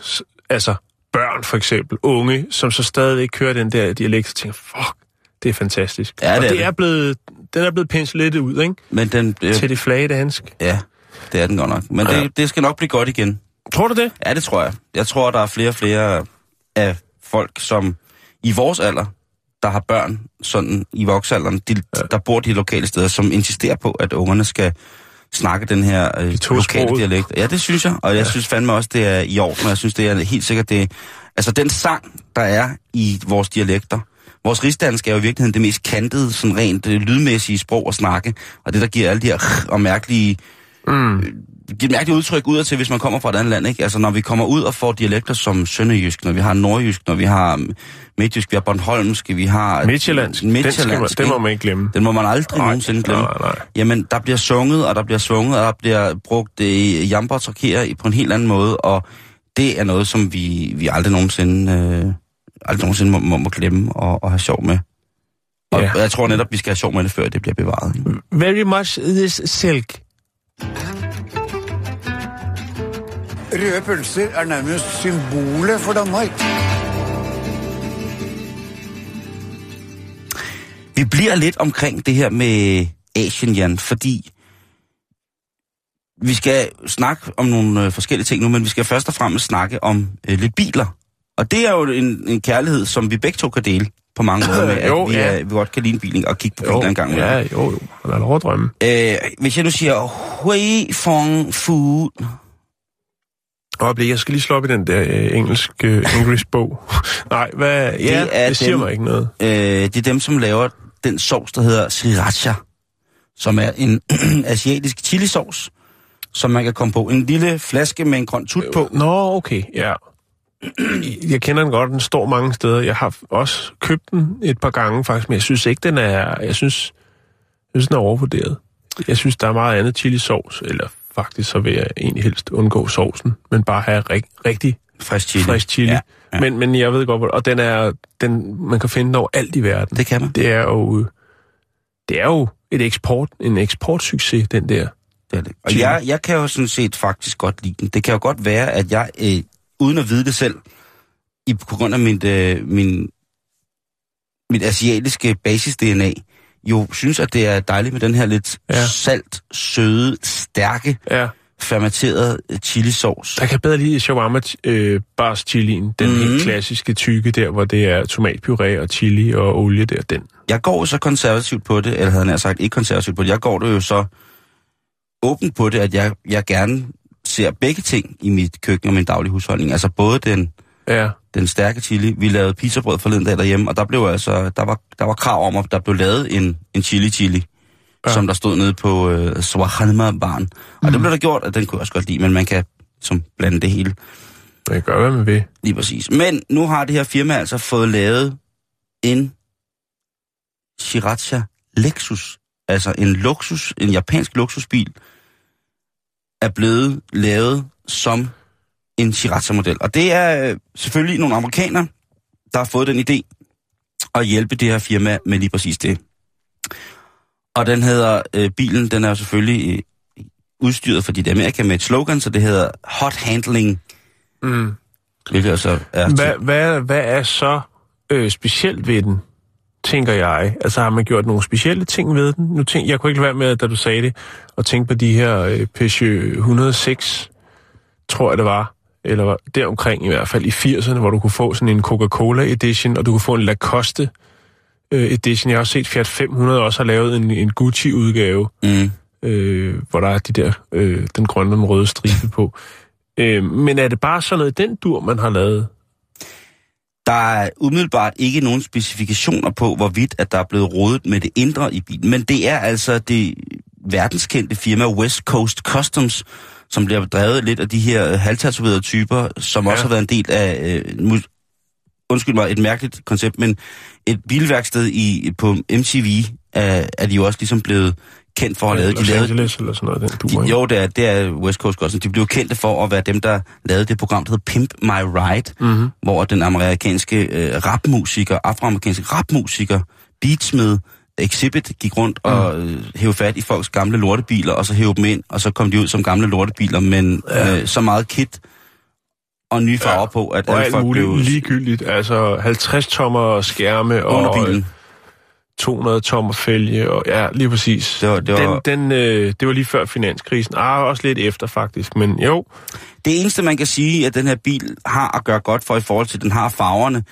altså børn for eksempel, unge, som så stadigvæk kører den der dialekt, så tænker fuck, det er fantastisk. Ja, det og er det det. er blevet, den er blevet penslet lidt ud, ikke? Men den, øh, Til det flage dansk. ja, det er den godt nok. Men Ja. det, det skal nok blive godt igen. Tror du det? Ja, det tror jeg. Jeg tror, der er flere og flere af folk, som i vores alder, der har børn sådan i voksalderen, de, ja. der bor de lokale steder, som insisterer på, at ungerne skal snakke den her øh, lokale dialekt. Ja, det synes jeg, og jeg ja. synes fandme også, det er i orden, og jeg synes, det er helt sikkert, det Altså den sang, der er i vores dialekter, vores rigsdansk er jo i virkeligheden det mest kantede, sådan rent øh, lydmæssige sprog at snakke, og det, der giver alle de her og mærkelige Mm. giver et mærkeligt udtryk ud til, hvis man kommer fra et andet land. Ikke? Altså, når vi kommer ud og får dialekter som sønderjysk, når vi har nordjysk, når vi har midtjysk, vi har Bornholmsk, vi har... Midtjyllandsk, den, man, Midtjyllandsk, den må ikke? man ikke glemme. Den må man aldrig Nej, nogensinde glemme. nej, nej. Jamen, der bliver sunget, og der bliver sunget, og der bliver brugt øh, jamper og på en helt anden måde, og det er noget, som vi, vi aldrig nogensinde, øh, aldrig nogensinde må, må, må glemme og, og have sjov med. Og Ja. jeg tror netop, vi skal have sjov med det, før det bliver bevaret. Very much this silk. Røde pølser er nærmest symbolet for Danmark. Vi bliver lidt omkring det her med Asien, Jan, fordi vi skal snakke om nogle øh, forskellige ting nu, men vi skal først og fremmest snakke om øh, lidt biler. Og det er jo en, en kærlighed, som vi begge to kan dele på mange måder med, Jo, at vi, ja. er, vi godt kan lide en bil og kigge på biler en gang. imellem. Ja, jo, jo. Man har lov at drømme. Øh, hvis jeg nu siger Hui Fong Fu, Øjeblik, jeg skal lige slå op i den der øh, engelsk øh, English bog. Nej, hvad? Ja, det, er det siger dem. mig ikke noget. øh, det er dem, som laver den sovs, der hedder Sriracha, som er en asiatisk chilisauce, som man kan komme på. En lille flaske med en grøn tut på. Nå, okay, ja. Jeg kender den godt, den står mange steder. Jeg har også købt den et par gange faktisk, men jeg synes ikke, den er... Jeg synes, jeg synes den er overvurderet. Jeg synes, der er meget andet chilisauce, eller faktisk så vil jeg egentlig helst undgå sovsen, men bare have rig, rigtig Frisk chili. frisk chili. Ja, Ja. Men, men jeg ved godt, hvor, og den er, den, man kan finde den over alt i verden. Det kan man. Det er jo, det er jo et eksport, en eksportsucces, den der. Det er det. Og Chili. jeg, jeg kan jo sådan set faktisk godt lide den. Det kan jo godt være, at jeg, øh, uden at vide det selv, i, på grund af mit, øh, min, mit asiatiske basis-DNA, jo synes, at det er dejligt med den her lidt ja. Salt, søde, stærke, Ja, fermenterede øh, chilisauce. der kan bedre lide shawarma øh, bars chilien, den Mhm. mm. helt klassiske tykke der, hvor det er tomatpuré og chili og olie der, den. Jeg går så konservativt på det, eller havde jeg sagt ikke konservativt på det. Jeg går det jo så åbent på det, at jeg, jeg gerne ser begge ting i mit køkken og min daglige husholdning. Altså både den, Ja, den stærke chili. Vi lavede pizzabrød forleden dag derhjemme, og der blev altså, der var, der var krav om, at der blev lavet en, en chili-chili, ja. Som der stod nede på øh, Swahanma-baren. Og mm. det blev der gjort, at den kunne jeg også godt lide, men man kan som blande det hele man kan gøre, hvad man vil. lige præcis. Men nu har det her firma altså fået lavet en Sriracha Lexus, altså en luksus, en japansk luksusbil, er blevet lavet som en Sriracha-model. Og det er øh, selvfølgelig nogle amerikanere, der har fået den idé at hjælpe det her firma med lige præcis det. Og den hedder, øh, bilen, den er jo selvfølgelig øh, udstyret for dit Amerika med et slogan, så det hedder Hot Handling, Mm. hvilket altså er... Hvad, hvad, hvad er så øh, specielt ved den, tænker jeg? Altså har man gjort nogle specielle ting ved den? Nu tænk, jeg kunne ikke lade være med, da du sagde det, at tænke på de her øh, Peugeot 106, tror jeg det var, eller deromkring i hvert fald i 80'erne, hvor du kunne få sådan en Coca-Cola edition, og du kunne få en Lacoste øh, edition. Jeg har også set Fiat 500 også har lavet en, en Gucci-udgave, Mm. øh, hvor der er de der, øh, den grønne og den røde stribe på. Øh, men er det bare sådan noget, den dur, man har lavet? Der er umiddelbart ikke nogen specifikationer på, hvorvidt at der er blevet rådet med det indre i bilen. Men det er altså det verdenskendte firma West Coast Customs, som bliver drevet lidt af de her halvtatoverede typer, som ja. også har været en del af, øh, undskyld mig, et mærkeligt koncept, men et bilværksted i, på MTV er, er de jo også ligesom blevet kendt for at lavet. Los De lavede, Angeles eller sådan noget, den dur, de, jo, det er, det er West Coast Customs. De blev kendte for at være dem, der lavede det program, der hed Pimp My Ride, Mm-hmm. hvor den amerikanske øh, rapmusiker, afroamerikanske rapmusiker, beatsmed, Exhibit gik rundt og øh, hævde fat i folks gamle lortebiler, og så hævde dem ind, og så kom de ud som gamle lortebiler, men ja. øh, så meget kit og nye farver ja. på, at Og alle alt folk muligt blev ligegyldigt. Altså 50 tommer skærme under og bilen. 200 tommer fælge. Og, ja, lige præcis. Det var- det var- Den, den, øh, det var lige før finanskrisen. Ah, også lidt efter faktisk, men jo. Det eneste, man kan sige, at den her bil har at gøre godt for i forhold til, at den har farverne,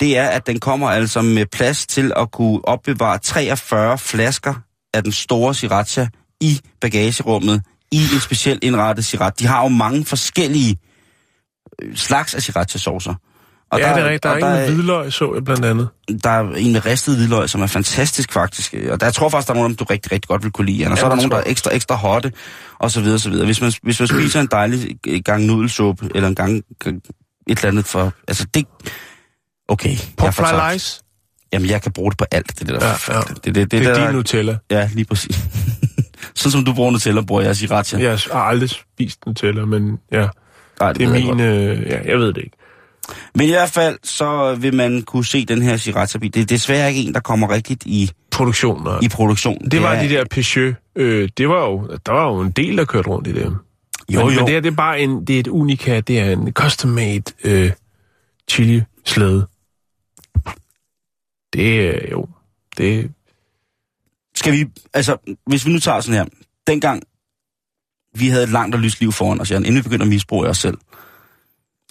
det er, at den kommer altså med plads til at kunne opbevare 43 flasker af den store sriracha i bagagerummet i en specielt indrettet sriracha. De har jo mange forskellige øh, slags af sriracha-saucer. Og ja, det er rigtigt. Der er en med hvidløg, så jeg blandt andet. der er en med ristet hvidløg, som er fantastisk faktisk. Og der jeg tror faktisk, der er nogen, du rigtig, rigtig godt vil kunne lide. Og så Ja, er der det nogen, der er ekstra, ekstra hotte, og så videre, så videre. Hvis man, hvis man spiser en dejlig gang nudelsuppe, eller en gang et eller andet for... Altså det... Okay, Popfly. Lice, Jamen, jeg kan bruge det på alt. Det, er det, der Ja, ja, ja. det, det, det, det er der, din Nutella. Ja, lige præcis. Sådan som du bruger Nutella, bruger jeg sriracha. Jeg har aldrig spist Nutella, men ja, Nej, det er ved jeg min... Øh, ja, jeg ved det ikke. Men i hvert fald, så vil man kunne se den her sriracha-bil. Det er desværre ikke en, der kommer rigtigt i, Produktioner. i produktion. Det var er, de der Peugeot. Øh, det var jo, der var jo en del, der kørte rundt i dem. Jo, men, jo. men det her, det er bare en, det er et unikat. Det er en custom-made øh, chili-slæde. Det er jo... Det, Skal vi, altså, hvis vi nu tager sådan her. Dengang vi havde et langt og lyst liv foran os, Jan, inden vi begyndte at misbruge os selv.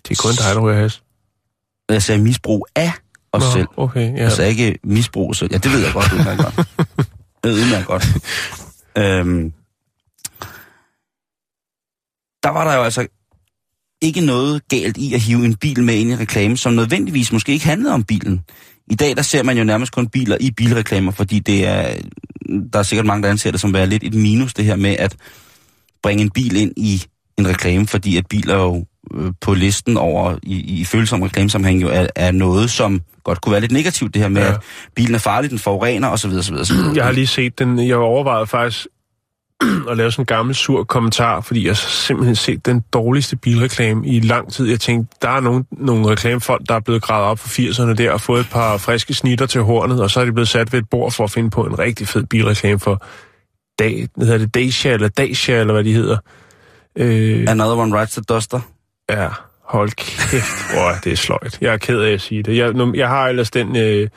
det er kun dig, der ryger has. Jeg sagde misbrug af os Nå, selv. okay, ja. Jeg sagde ikke misbrug selv. Ja, det ved jeg godt, det er godt. Det ved jeg godt. Øhm, der var der jo altså ikke noget galt i at hive en bil med ind i reklame, som nødvendigvis måske ikke handlede om bilen. I dag der ser man jo nærmest kun biler i bilreklamer, fordi det er, der er sikkert mange, der anser det som være lidt et minus, det her med at bringe en bil ind i en reklame, fordi at biler jo på listen over i, i følsom reklamesammenhæng jo er, er noget, som godt kunne være lidt negativt, det her med, Ja. at bilen er farlig, den forurener osv. osv., osv. Jeg har lige set den. Jeg overvejede faktisk at lave sådan en gammel sur kommentar, fordi jeg har simpelthen set den dårligste bilreklame i lang tid. Jeg tænkte, der er nogle, nogle reklamefolk, der er blevet gravet op for 80'erne der og fået et par friske snitter til hornet, og så er de blevet sat ved et bord for at finde på en rigtig fed bilreklame for dag, hedder det, Dacia eller Dacia, eller hvad de hedder. Øh, Another one rides the duster. Ja, hold kæft, hvor det er sløjt. Jeg er ked af at sige det. Jeg, nu, jeg har ellers den... Øh,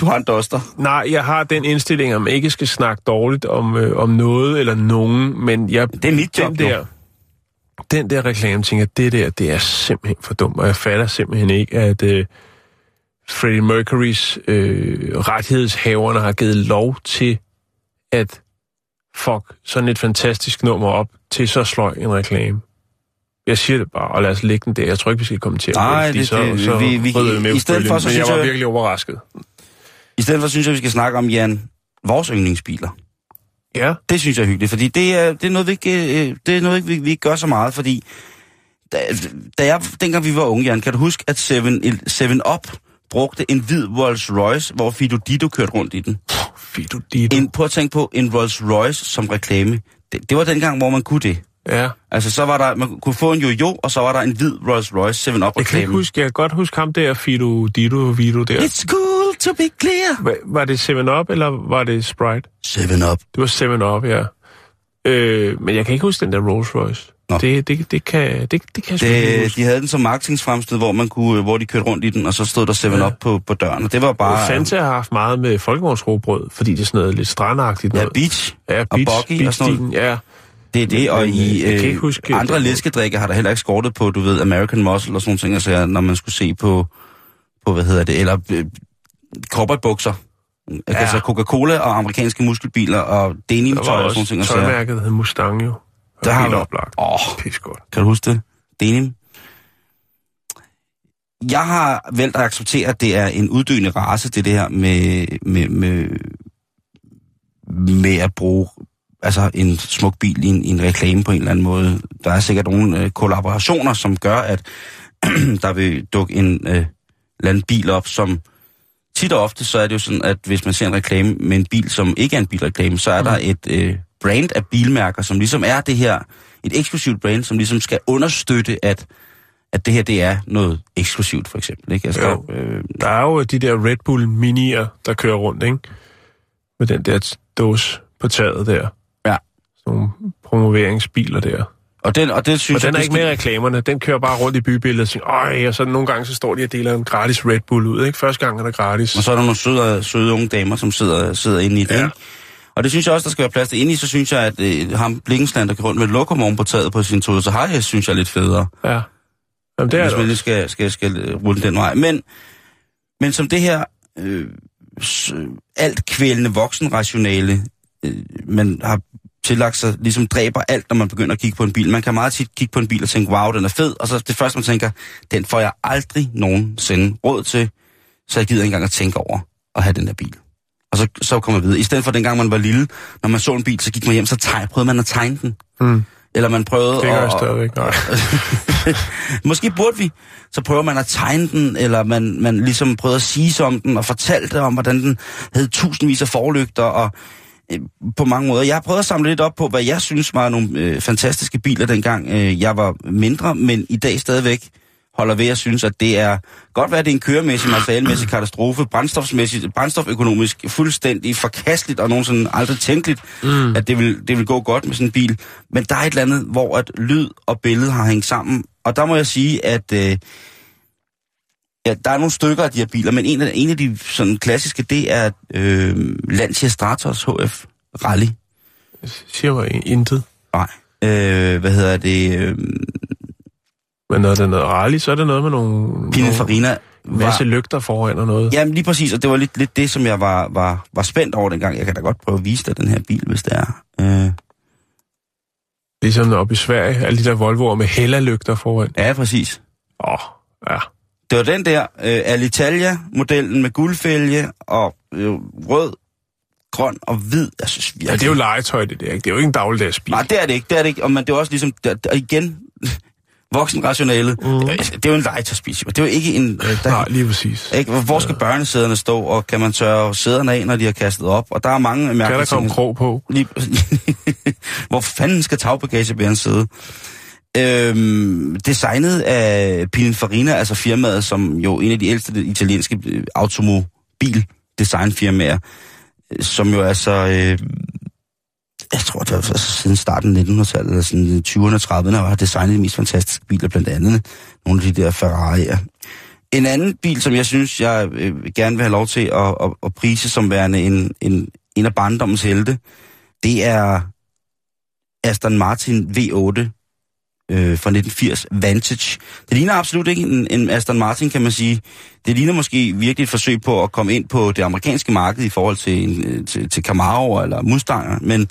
Du har en duster. nej, jeg har den indstilling, at man ikke skal snakke dårligt om, øh, om noget eller nogen, men jeg, Det er mit job, den der, den der reklame, tænker jeg, det der, det er simpelthen for dumt, og jeg fatter simpelthen ikke, at øh, Freddie Mercurys øh, rettighedshaverne har givet lov til at fuck sådan et fantastisk nummer op til så sløj en reklame. Jeg siger det bare, og lad os lægge den der. Jeg tror ikke, vi skal kommentere på Nej, det, det- så, det- så vi- vi- vi med i på stedet for, så Men jeg var jeg- virkelig overrasket. I stedet for synes jeg, vi skal snakke om, Jan, vores yndlingsbiler. Ja, Det synes jeg er hyggeligt, fordi det er, det er noget, vi ikke, øh, det er noget, vi, vi ikke gør så meget, fordi da, da jeg, dengang vi var unge, Jan, kan du huske, at 7-Up brugte en hvid Rolls Royce, hvor Fido Dido kørte rundt i den. Fido Dido. En, prøv at tænke på en Rolls Royce som reklame. Det, det var dengang, hvor man kunne det. Ja. Altså, så var der, man kunne få en jojo, og så var der en hvid Rolls Royce 7-Up Jeg kan ikke huske, jeg kan godt huske ham der, Fido Dido Vido der. It's cool to be clear. Hva- Var det 7-Up, eller var det Sprite? 7-Up. Det var 7-Up, ja. Øh, men jeg kan ikke huske den der Rolls Royce. Nå. Det, det, det, kan, det, det kan Det, huske. de havde den som marketingsfremstød, hvor, man kunne, hvor de kørte rundt i den, og så stod der 7-Up Ja. ja. på, på døren. Og det var bare... Fanta har haft meget med folkevognsrobrød, fordi det er sådan noget lidt strandagtigt Ja, noget. beach. Ja, og buggy og sådan beach-stilen, ja. Det er det, og i øh, øh, huske- andre læskedrikke har der heller ikke skortet på, du ved, American Muscle og sådan nogle ting, altså, når man skulle se på, på hvad hedder det, eller øh, cowboybukser. Ja. Altså Coca-Cola og amerikanske muskelbiler og denim Der var og sådan nogle også ting. altså. der hed Mustang jo. Der har helt oplagt. Åh. Godt. Kan du huske det? Denim. Jeg har valgt at acceptere, at det er en uddøende race, det, det her med, med, med, med at bruge altså en smuk bil i en, i en reklame på en eller anden måde. Der er sikkert nogle øh, kollaborationer, som gør, at der vil dukke en øh, eller anden bil op, som tit og ofte, så er det jo sådan, at hvis man ser en reklame med en bil, som ikke er en bilreklame, så er mm. der et øh, brand af bilmærker, som ligesom er det her, et eksklusivt brand, som ligesom skal understøtte, at, at det her, det er noget eksklusivt, for eksempel. Ikke? Altså, Jo. der, øh, Der er jo de der Red Bull minier, der kører rundt, ikke? Med den der dåse på taget der. Sådan nogle promoveringsbiler der. og, den, og det synes Og den er jeg, ikke med i reklamerne. Den kører bare rundt i bybilledet og siger, Øj, og så nogle gange så står de og deler en gratis Red Bull ud, ikke? Første gang er der gratis. Og så er der nogle søde, søde unge damer, som sidder, sidder inde i det. Ja. Og det synes jeg også, der skal være plads til. Inde i, så synes jeg, at øh, ham Blikkensland, der går rundt med et lokomoven på taget på sin Toyota Hiace, synes jeg er lidt federe. Ja. Jamen, det er hvis man lige skal, skal, skal øh, rulle den vej. Men, men som det her øh, s- alt kvælende voksenrationale, øh, man har tillagt sig, ligesom dræber alt, når man begynder at kigge på en bil. Man kan meget tit kigge på en bil og tænke, wow, den er fed, og så det første, man tænker, den får jeg aldrig nogensinde råd til, så jeg gider ikke engang at tænke over at have den der bil. Og så, så kommer jeg videre. I stedet for dengang man var lille, når man så en bil, så gik man hjem, så teg, prøvede man at tegne den. Mm. Eller man prøvede Det gør at... jeg stadigvæk. Nej. Måske burde vi. Så prøver man at tegne den, eller man, man ligesom prøvede at sige om den, og fortalte om, hvordan den havde tusindvis af forlygter, og på mange måder. Jeg har prøvet at samle lidt op på, hvad jeg synes var nogle øh, fantastiske biler, dengang øh, jeg var mindre, men i dag stadigvæk holder ved at synes, at det er godt være, at det er en køremæssig, materialmæssig katastrofe, brændstofsmæssigt, brændstoføkonomisk fuldstændig forkasteligt og nogensinde aldrig tænkeligt, mm. at det vil, det vil gå godt med sådan en bil. Men der er et eller andet, hvor at lyd og billede har hængt sammen. Og der må jeg sige, at øh, ja, der er nogle stykker af de her biler, men en af, en af de sådan klassiske, det er øh, Lancia Stratos HF Rally. siger mig intet. Nej. Øh, hvad hedder det? Øh, Men når det er noget rally, så er det noget med nogle, Pininfarina nogle masse lygter foran og noget. Jamen lige præcis, og det var lidt, lidt det, som jeg var, var, var spændt over dengang. Jeg kan da godt prøve at vise dig den her bil, hvis det er. Øh, Ligesom oppe i Sverige, alle de der Volvoer med Hella-lygter foran. ja, præcis. Åh, oh, ja. Det var den der øh, Alitalia-modellen med guldfælge og øh, rød, grøn og hvid. Jeg synes virkelig... ja. det er jo legetøj, det der, ikke? Det er jo ikke en dagligdags bil. Nej, det er det ikke, det er det ikke. Og, men det er også ligesom, der, der, igen, voksenrationalet. Mm. Det er jo en legetøjsbil. Det er jo ikke en... Øh, der, Nej, lige præcis. ikke, hvor skal børnesæderne stå, og kan man tørre sæderne af, når de har kastet op? Og der er mange Kan mærkelige der komme krog på? Lige, hvor fanden skal tagbagagebæren sidde? Øhm, designet af Pininfarina, altså firmaet, som jo en af de ældste italienske øh, automobildesignfirmaer, designfirmaer, øh, som jo altså, øh, jeg tror det var altså, siden starten af 1900-tallet, eller sådan øh, 20'erne og 30'erne, har designet de mest fantastiske biler, blandt andet nogle af de der Ferrari'er. En anden bil, som jeg synes, jeg øh, gerne vil have lov til at, at, at prise som værende en, en, en af barndommens helte, det er Aston Martin V8 øh, fra 1980 Vantage. Det ligner absolut ikke en, en Aston Martin, kan man sige. Det ligner måske virkelig et forsøg på at komme ind på det amerikanske marked i forhold til, en, øh, til, til Camaro eller Mustanger, men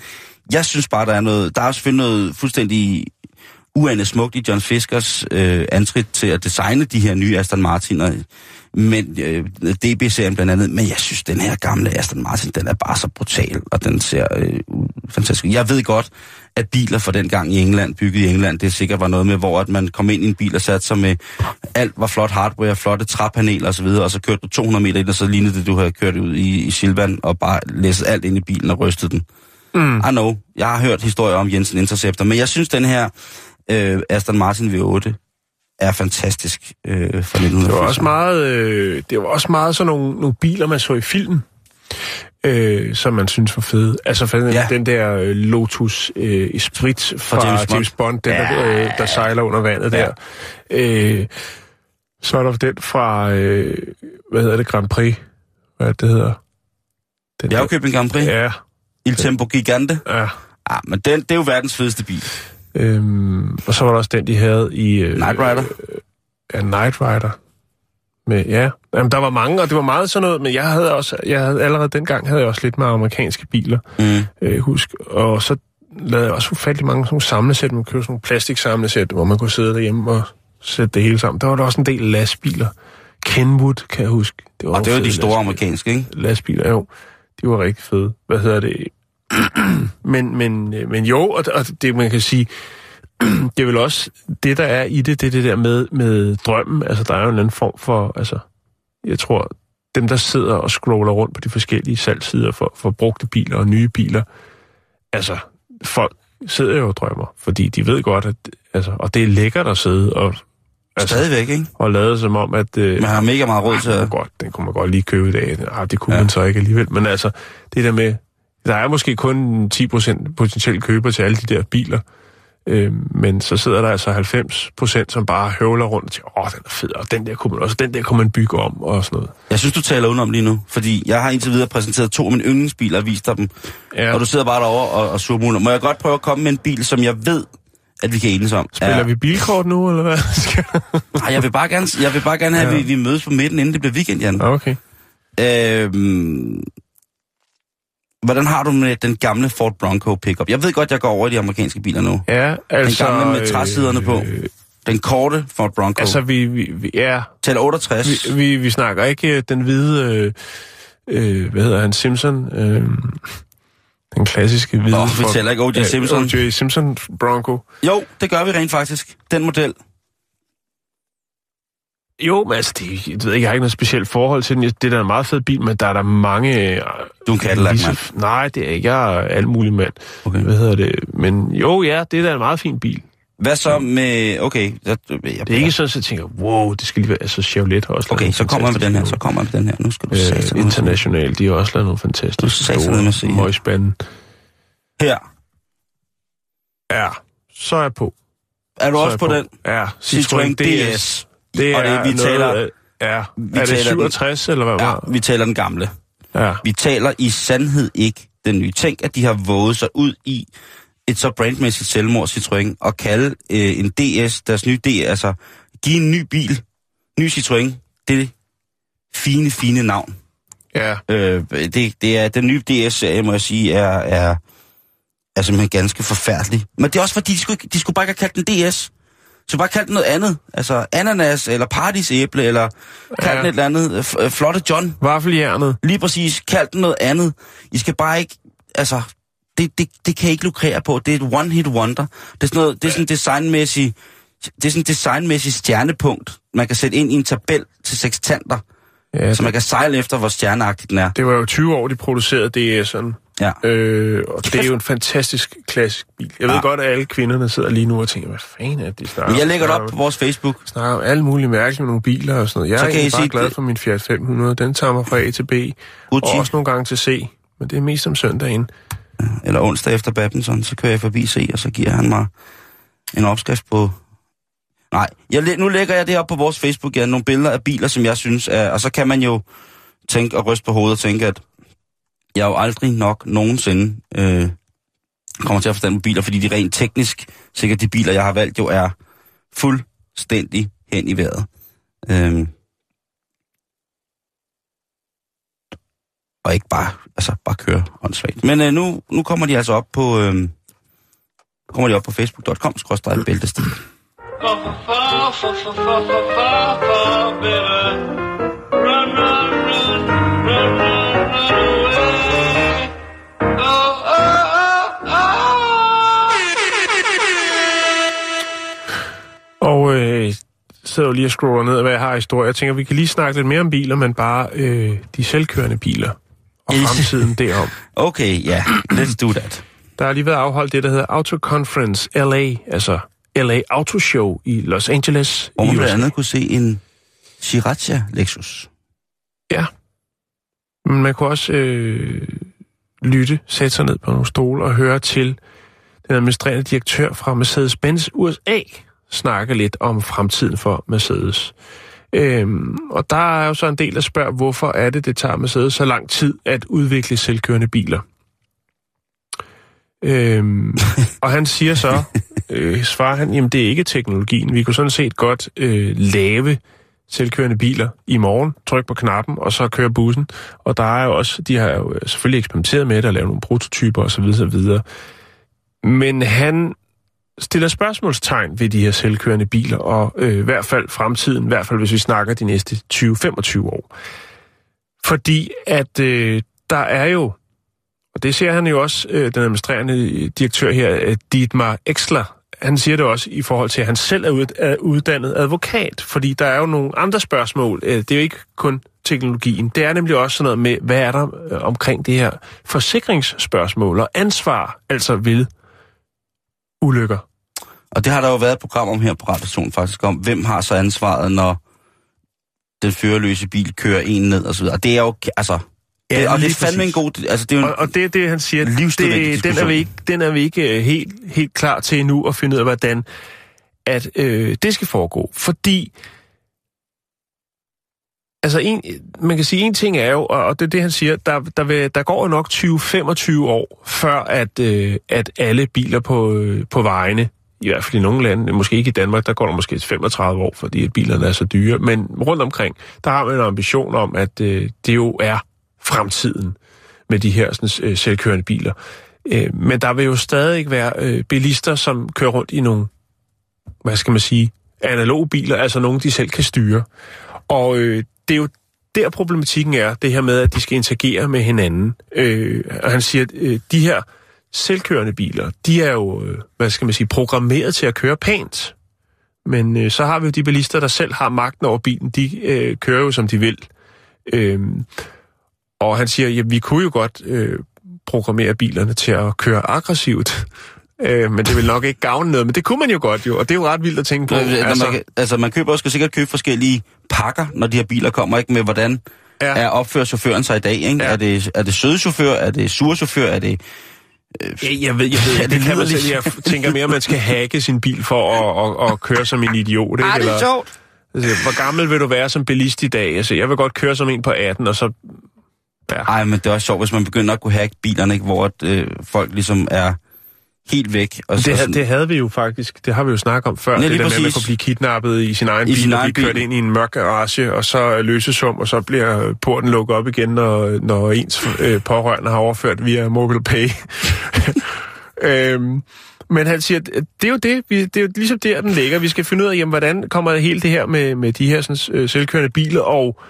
jeg synes bare, der er noget, der er selvfølgelig noget fuldstændig uandet smukt i John Fiskers øh, antrit til at designe de her nye Aston Martiner, men øh, DB-serien blandt andet, men jeg synes, den her gamle Aston Martin, den er bare så brutal, og den ser øh, fantastisk ud. Jeg ved godt, at biler fra den gang i England, bygget i England, det sikkert var noget med, hvor at man kom ind i en bil og satte sig med, alt var flot hardware, flotte træpaneler osv., og så kørte du 200 meter ind, og så lignede det, du havde kørt ud i, i Silvan, og bare læsset alt ind i bilen og rystet den. Mm. I know, jeg har hørt historier om Jensen Interceptor, men jeg synes, den her øh, Aston Martin V8 er fantastisk øh, fra 1980. Det var også meget, øh, det var også meget sådan nogle, nogle biler, man så i film, øh, som man synes var fede. Altså for den, Ja. den der øh, Lotus øh, Esprit fra James James Bond. James Bond den Ja. der, øh, der sejler under vandet Ja. der. Øh, så er der den fra, øh, hvad hedder det, Grand Prix? Hvad det, det hedder? Den Bjergkøbing Grand Prix, ja. Il Tempo Gigante. ja. Ja, men den, det er jo verdens fedeste bil. Øhm, og så var der også den, de havde i... Øh, Knight Rider. Ja, Knight Rider. Med, ja, Jamen, der var mange, og det var meget sådan noget, men jeg havde også, jeg havde, allerede dengang havde jeg også lidt med amerikanske biler, Mm. øh, husk. Og så lavede jeg også ufattelig mange sådan samlesæt, man købte sådan nogle plastiksamlesæt, hvor man kunne sidde derhjemme og sætte det hele sammen. Der var der også en del lastbiler. Kenwood, kan jeg huske. Det var Og det var de store lastbiler. amerikanske, ikke? lastbiler, jo. De var rigtig fede. Hvad hedder det? men, men, øh, men jo, og, og det man kan sige, det er vel også det, der er i det, det er det der med, med drømmen. Altså, der er jo en eller anden form for, altså, jeg tror, dem, der sidder og scroller rundt på de forskellige salgsider for, for brugte biler og nye biler, altså, folk sidder jo og drømmer, fordi de ved godt, at, altså, og det er lækkert at sidde og, altså, Stadigvæk, ikke? og lade som om, at... Øh, Man har mega meget råd til det at... godt, den kunne man godt lige købe i dag. Ah, det kunne Ja. man så ikke alligevel. Men altså, det der med, der er måske kun 10% potentielt køber til alle de der biler. Øh, men så sidder der altså 90%, som bare høvler rundt og siger, åh, den er fed, og den der kunne man også, den der kunne man bygge om, og sådan noget. Jeg synes, du taler udenom lige nu, fordi jeg har indtil videre præsenteret to af mine yndlingsbiler og vist dig dem. Ja. Og du sidder bare derovre og, og surmuler. Må jeg godt prøve at komme med en bil, som jeg ved, at vi kan enes om? Spiller Ja. vi bilkort nu, eller hvad? Nej, jeg vil bare gerne, jeg vil bare gerne have, at Ja. vi, vi mødes på midten, inden det bliver weekend, Jan. okay. Øhm, hvordan har du med den gamle Ford Bronco pickup? Jeg ved godt, jeg går over i de amerikanske biler nu. Ja, altså... gamle med træsiderne på. Øh, Den korte Ford Bronco. altså, vi, vi, vi, ja, Taler 68. vi, vi, vi snakker ikke øh, den hvide, øh, øh, hvad hedder han, Simpson, øh, den klassiske hvide... Nå, vi Ford- taler ikke O.J. Simpson. O.J. Simpson Bronco. Jo, det gør vi rent faktisk. Den model. Jo, men altså, det, jeg ved ikke, jeg har ikke noget specielt forhold til den. Det er da en meget fed bil, men der er der mange... øh, Du en Cadillac, lige så- mand. Nej, det er ikke. Jeg er alt muligt mand. Okay. Hvad hedder det? Men jo, ja, det er da en meget fin bil. Hvad så med... Okay, jeg, jeg, Det er ikke sådan, at jeg tænker, wow, det skal lige være... Altså, Chevrolet har også Okay, så kommer jeg med den her, så kommer jeg med den her. Nu skal du øh, Øh, international, de har også lavet nogle fantastiske Du noget med at sige. store møgspande. Her. Ja, så er jeg på. Er du Så også jeg på den? Ja, Citroën DS. Det Og det- er vi noget, taler- af- Ja, vi er det taler den- 67, eller hvad Ja, vi taler den gamle. Ja. Vi taler i sandhed ikke den nye. Tænk, at de har våget sig ud i et så brandmæssigt selvmord, Citroën, og kalde øh, en DS, deres nye DS, altså give en ny bil, ny Citroën, det fine, fine navn. Ja, Øh, det, det er, den nye DS-serie, må jeg sige, er, er, er simpelthen ganske forfærdelig. Men det er også fordi, de skulle, de skulle bare ikke have kaldt den DS. Så bare kaldt den noget andet. Altså ananas, eller paradisæble, eller kaldt Ja. den et eller andet. øh, Flotte John. vaffeljernet. Lige præcis. Kald den noget andet. I skal bare ikke... Altså, det, det, det kan I ikke lukrere på. Det er et one-hit wonder. Det er sådan noget, det er sådan designmæssigt... Det er sådan et designmæssigt stjernepunkt, man kan sætte ind i en tabel til sekstanter, Ja, så man kan sejle efter, hvor stjerneagtigt den er. det var jo 20 år, de producerede DS'en. Ja. Øh, og det er jo en fantastisk klassisk bil. Jeg ved Ja. godt, at alle kvinderne sidder lige nu og tænker, hvad fanden er det, de snakker Men jeg lægger det op på vores Facebook. Snakker om alle mulige mærkelige med nogle biler og sådan noget. Jeg Så er kan I bare se glad for min Fiat 500. Den tager mig fra A til B. Gucci. Og også nogle gange til C. Men det er mest om søndagen. eller onsdag efter badminton, så kører jeg forbi C, og så giver han mig en opskrift på... Nej, jeg, nu lægger jeg det op på vores Facebook, ja, nogle billeder af biler, som jeg synes er... Og så kan man jo tænke og ryste på hovedet og tænke, at jeg jo aldrig nok nogensinde øh, kommer til at forstande på biler, fordi de rent teknisk, sikkert de biler, jeg har valgt, jo er fuldstændig hen i vejret. Øh, og ikke bare, altså bare køre åndssvagt. Men øh, nu, nu kommer de altså op på, øh, kommer de op på facebook.com, skråstrej bæltestil. Og sidder jo lige og scroller ned, hvad jeg har i historie. Jeg tænker, vi kan lige snakke lidt mere om biler, men bare øh, de selvkørende biler. Og fremtiden derom. Okay, ja, let's do that. Der har lige været afholdt det, der hedder Auto Conference LA, altså LA Auto Show i Los Angeles. Hvor i man blandt andet kunne se en Sriracha Lexus. Ja. Men man kunne også øh, lytte, sætte sig ned på nogle stole og høre til den administrerende direktør fra Mercedes-Benz USA snakke lidt om fremtiden for Mercedes. Øhm, og der er jo så en del, der spørger, hvorfor er det, det tager Mercedes så lang tid at udvikle selvkørende biler? Øhm, og han siger så, øh, svarer han, jamen det er ikke teknologien. Vi kunne sådan set godt øh, lave selvkørende biler i morgen, tryk på knappen, og så kører bussen. Og der er jo også, de har jo selvfølgelig eksperimenteret med det og lavet nogle prototyper osv. osv. Men han stiller spørgsmålstegn ved de her selvkørende biler, og øh, i hvert fald fremtiden, i hvert fald hvis vi snakker de næste 20-25 år. Fordi at øh, der er jo, og det ser han jo også, øh, den administrerende direktør her, øh, Dietmar Exler, han siger det også i forhold til, at han selv er, ud, er uddannet advokat, fordi der er jo nogle andre spørgsmål. Øh, det er jo ikke kun teknologien. Det er nemlig også sådan noget med, hvad er der øh, omkring det her forsikringsspørgsmål og ansvar, altså ved ulykker. Og det har der jo været et program om her på Radio faktisk, om hvem har så ansvaret, når den førerløse bil kører en ned og så videre. Og det er jo, altså... Ja, det, og det er fandme en god... Altså, det er jo en og, og det det, han siger. Det, den, er vi ikke, den er vi ikke øh, helt, helt klar til endnu at finde ud af, hvordan at øh, det skal foregå. Fordi Altså, en, man kan sige, en ting er jo, og det er det, han siger, der, der, vil, der går jo nok 20-25 år, før at, øh, at alle biler på, øh, på vejene, i hvert fald i nogle lande, måske ikke i Danmark, der går der måske 35 år, fordi at bilerne er så dyre, men rundt omkring, der har man en ambition om, at øh, det jo er fremtiden med de her sådan, øh, selvkørende biler. Øh, men der vil jo stadig være øh, bilister, som kører rundt i nogle, hvad skal man sige, analoge biler, altså nogle, de selv kan styre. Og øh, det er jo der problematikken er, det her med, at de skal interagere med hinanden. Øh, og han siger, at øh, de her selvkørende biler, de er jo, øh, hvad skal man sige, programmeret til at køre pænt. Men øh, så har vi jo de bilister, der selv har magten over bilen, de øh, kører jo som de vil. Øh, og han siger, at vi kunne jo godt øh, programmere bilerne til at køre aggressivt. Øh, men det vil nok ikke gavne noget, men det kunne man jo godt jo, og det er jo ret vildt at tænke på. altså, man, altså man køber også sikkert købe forskellige pakker, når de her biler kommer, ikke med hvordan ja. er opfører chaufføren sig i dag, ikke? Ja. Er, det, er det søde chauffør, er det sure chauffør, er det... Øh, ja, jeg ved, jeg ved, det, det kan man selv, jeg tænker mere, at man skal hacke sin bil for at, at, at køre som en idiot, ikke? Ej, det er sjovt. Altså, hvor gammel vil du være som bilist i dag? Altså, jeg vil godt køre som en på 18, og så... Ja. Ej, men det er også sjovt, hvis man begynder at kunne hacke bilerne, ikke? hvor at, øh, folk ligesom er helt væk. Og så, det, sådan, det havde vi jo faktisk, det har vi jo snakket om før, ja, det der med, at man kunne blive kidnappet i sin egen I bil, sin og blive kørt bil. ind i en mørk garage, og så løsesum, og så bliver porten lukket op igen, når, når ens øh, pårørende har overført via mobile pay. øhm, men han siger, at det er jo det, vi, det er jo ligesom der, den ligger. Vi skal finde ud af, jamen, hvordan kommer det hele det her med, med de her sådan, øh, selvkørende biler og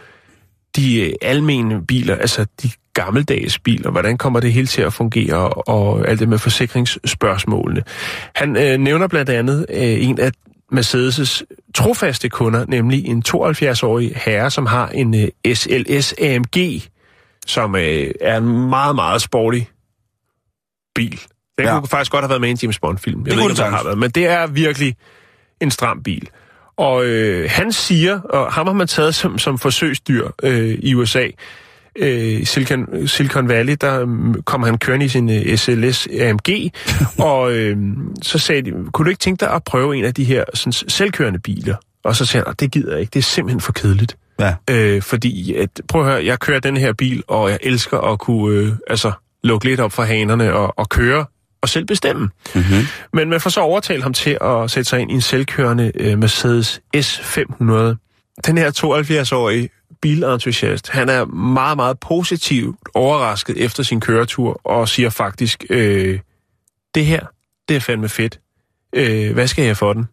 de øh, almene biler, altså de gammeldags biler, hvordan kommer det hele til at fungere, og alt det med forsikringsspørgsmålene. Han øh, nævner blandt andet øh, en af Mercedes' trofaste kunder, nemlig en 72-årig herre, som har en øh, SLS AMG, som øh, er en meget, meget sporty bil. Den ja. kunne faktisk godt have været med i en James Bond-film. Jeg det ved ikke, om har været, men det er virkelig en stram bil. Og øh, han siger, og ham har man taget som, som forsøgsdyr øh, i USA, øh, Silicon, Silicon Valley, der øh, kom han kørende i sin øh, SLS AMG, og øh, så sagde de, kunne du ikke tænke dig at prøve en af de her sådan, selvkørende biler? Og så sagde han, det gider jeg ikke, det er simpelthen for kedeligt. Ja. Øh, fordi, at, prøv at høre, jeg kører den her bil, og jeg elsker at kunne øh, altså, lukke lidt op for hanerne og, og køre og selv bestemme. Mm-hmm. Men man får så overtalt ham til at sætte sig ind i en selvkørende øh, Mercedes S500. Den her 72-årige bilentusiast, han er meget, meget positivt overrasket efter sin køretur, og siger faktisk, øh, det her, det er fandme fedt. Øh, hvad skal jeg for den?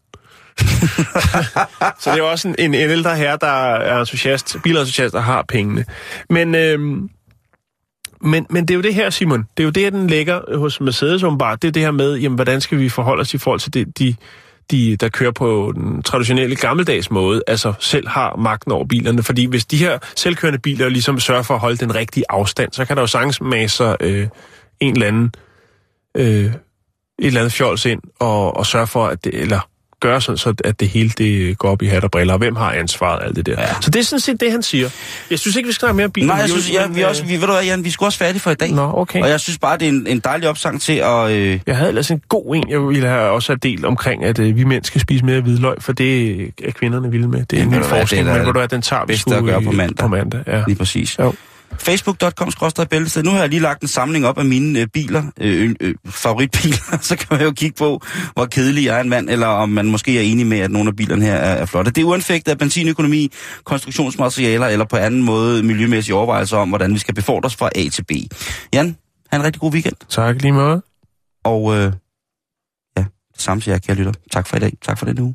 så det er også en, en, en ældre herre, der er entusiast, bilentusiast, der har pengene. Men, øh, men, men det er jo det her, Simon. Det er jo det, den ligger hos Mercedes åbenbart. Det er det her med, jamen, hvordan skal vi forholde os i forhold til det, de de, der kører på den traditionelle gammeldags måde, altså selv har magten over bilerne. Fordi hvis de her selvkørende biler ligesom sørger for at holde den rigtige afstand, så kan der jo sagtens masse øh, en eller anden, øh, et eller andet fjols ind og, og sørge for, at det, eller gøre sådan, så at det hele det går op i hat og briller, og hvem har ansvaret alt det der. Ja. Så det er sådan set det, han siger. Jeg synes ikke, vi skal snakke mere bil. Nej, jeg synes, ja, vi, også, vi, ved du hvad, Jan, vi skulle også færdige for i dag. Nå, okay. Og jeg synes bare, det er en, en dejlig opsang til at... Øh... Jeg havde ellers en god en, jeg ville have også have delt omkring, at øh, vi mænd skal spise mere hvidløg, for det er kvinderne vilde med. Det er en ny forskning, men hvor du er, den tager vi sgu gøre på mandag. På mandag ja. Lige præcis. Jo. Facebook.com bæltested. Nu har jeg lige lagt en samling op af mine øh, biler, øh, øh, favoritbiler. Så kan man jo kigge på, hvor kedelig jeg er en mand, eller om man måske er enig med, at nogle af bilerne her er, er flotte. Det er uanfægtet af benzinøkonomi, konstruktionsmaterialer eller på anden måde miljømæssige overvejelser om, hvordan vi skal befordres fra A til B. Jan, have en rigtig god weekend. Tak lige måde. Og øh, ja, det samme siger jeg, kære lytter. Tak for i dag. Tak for den uge.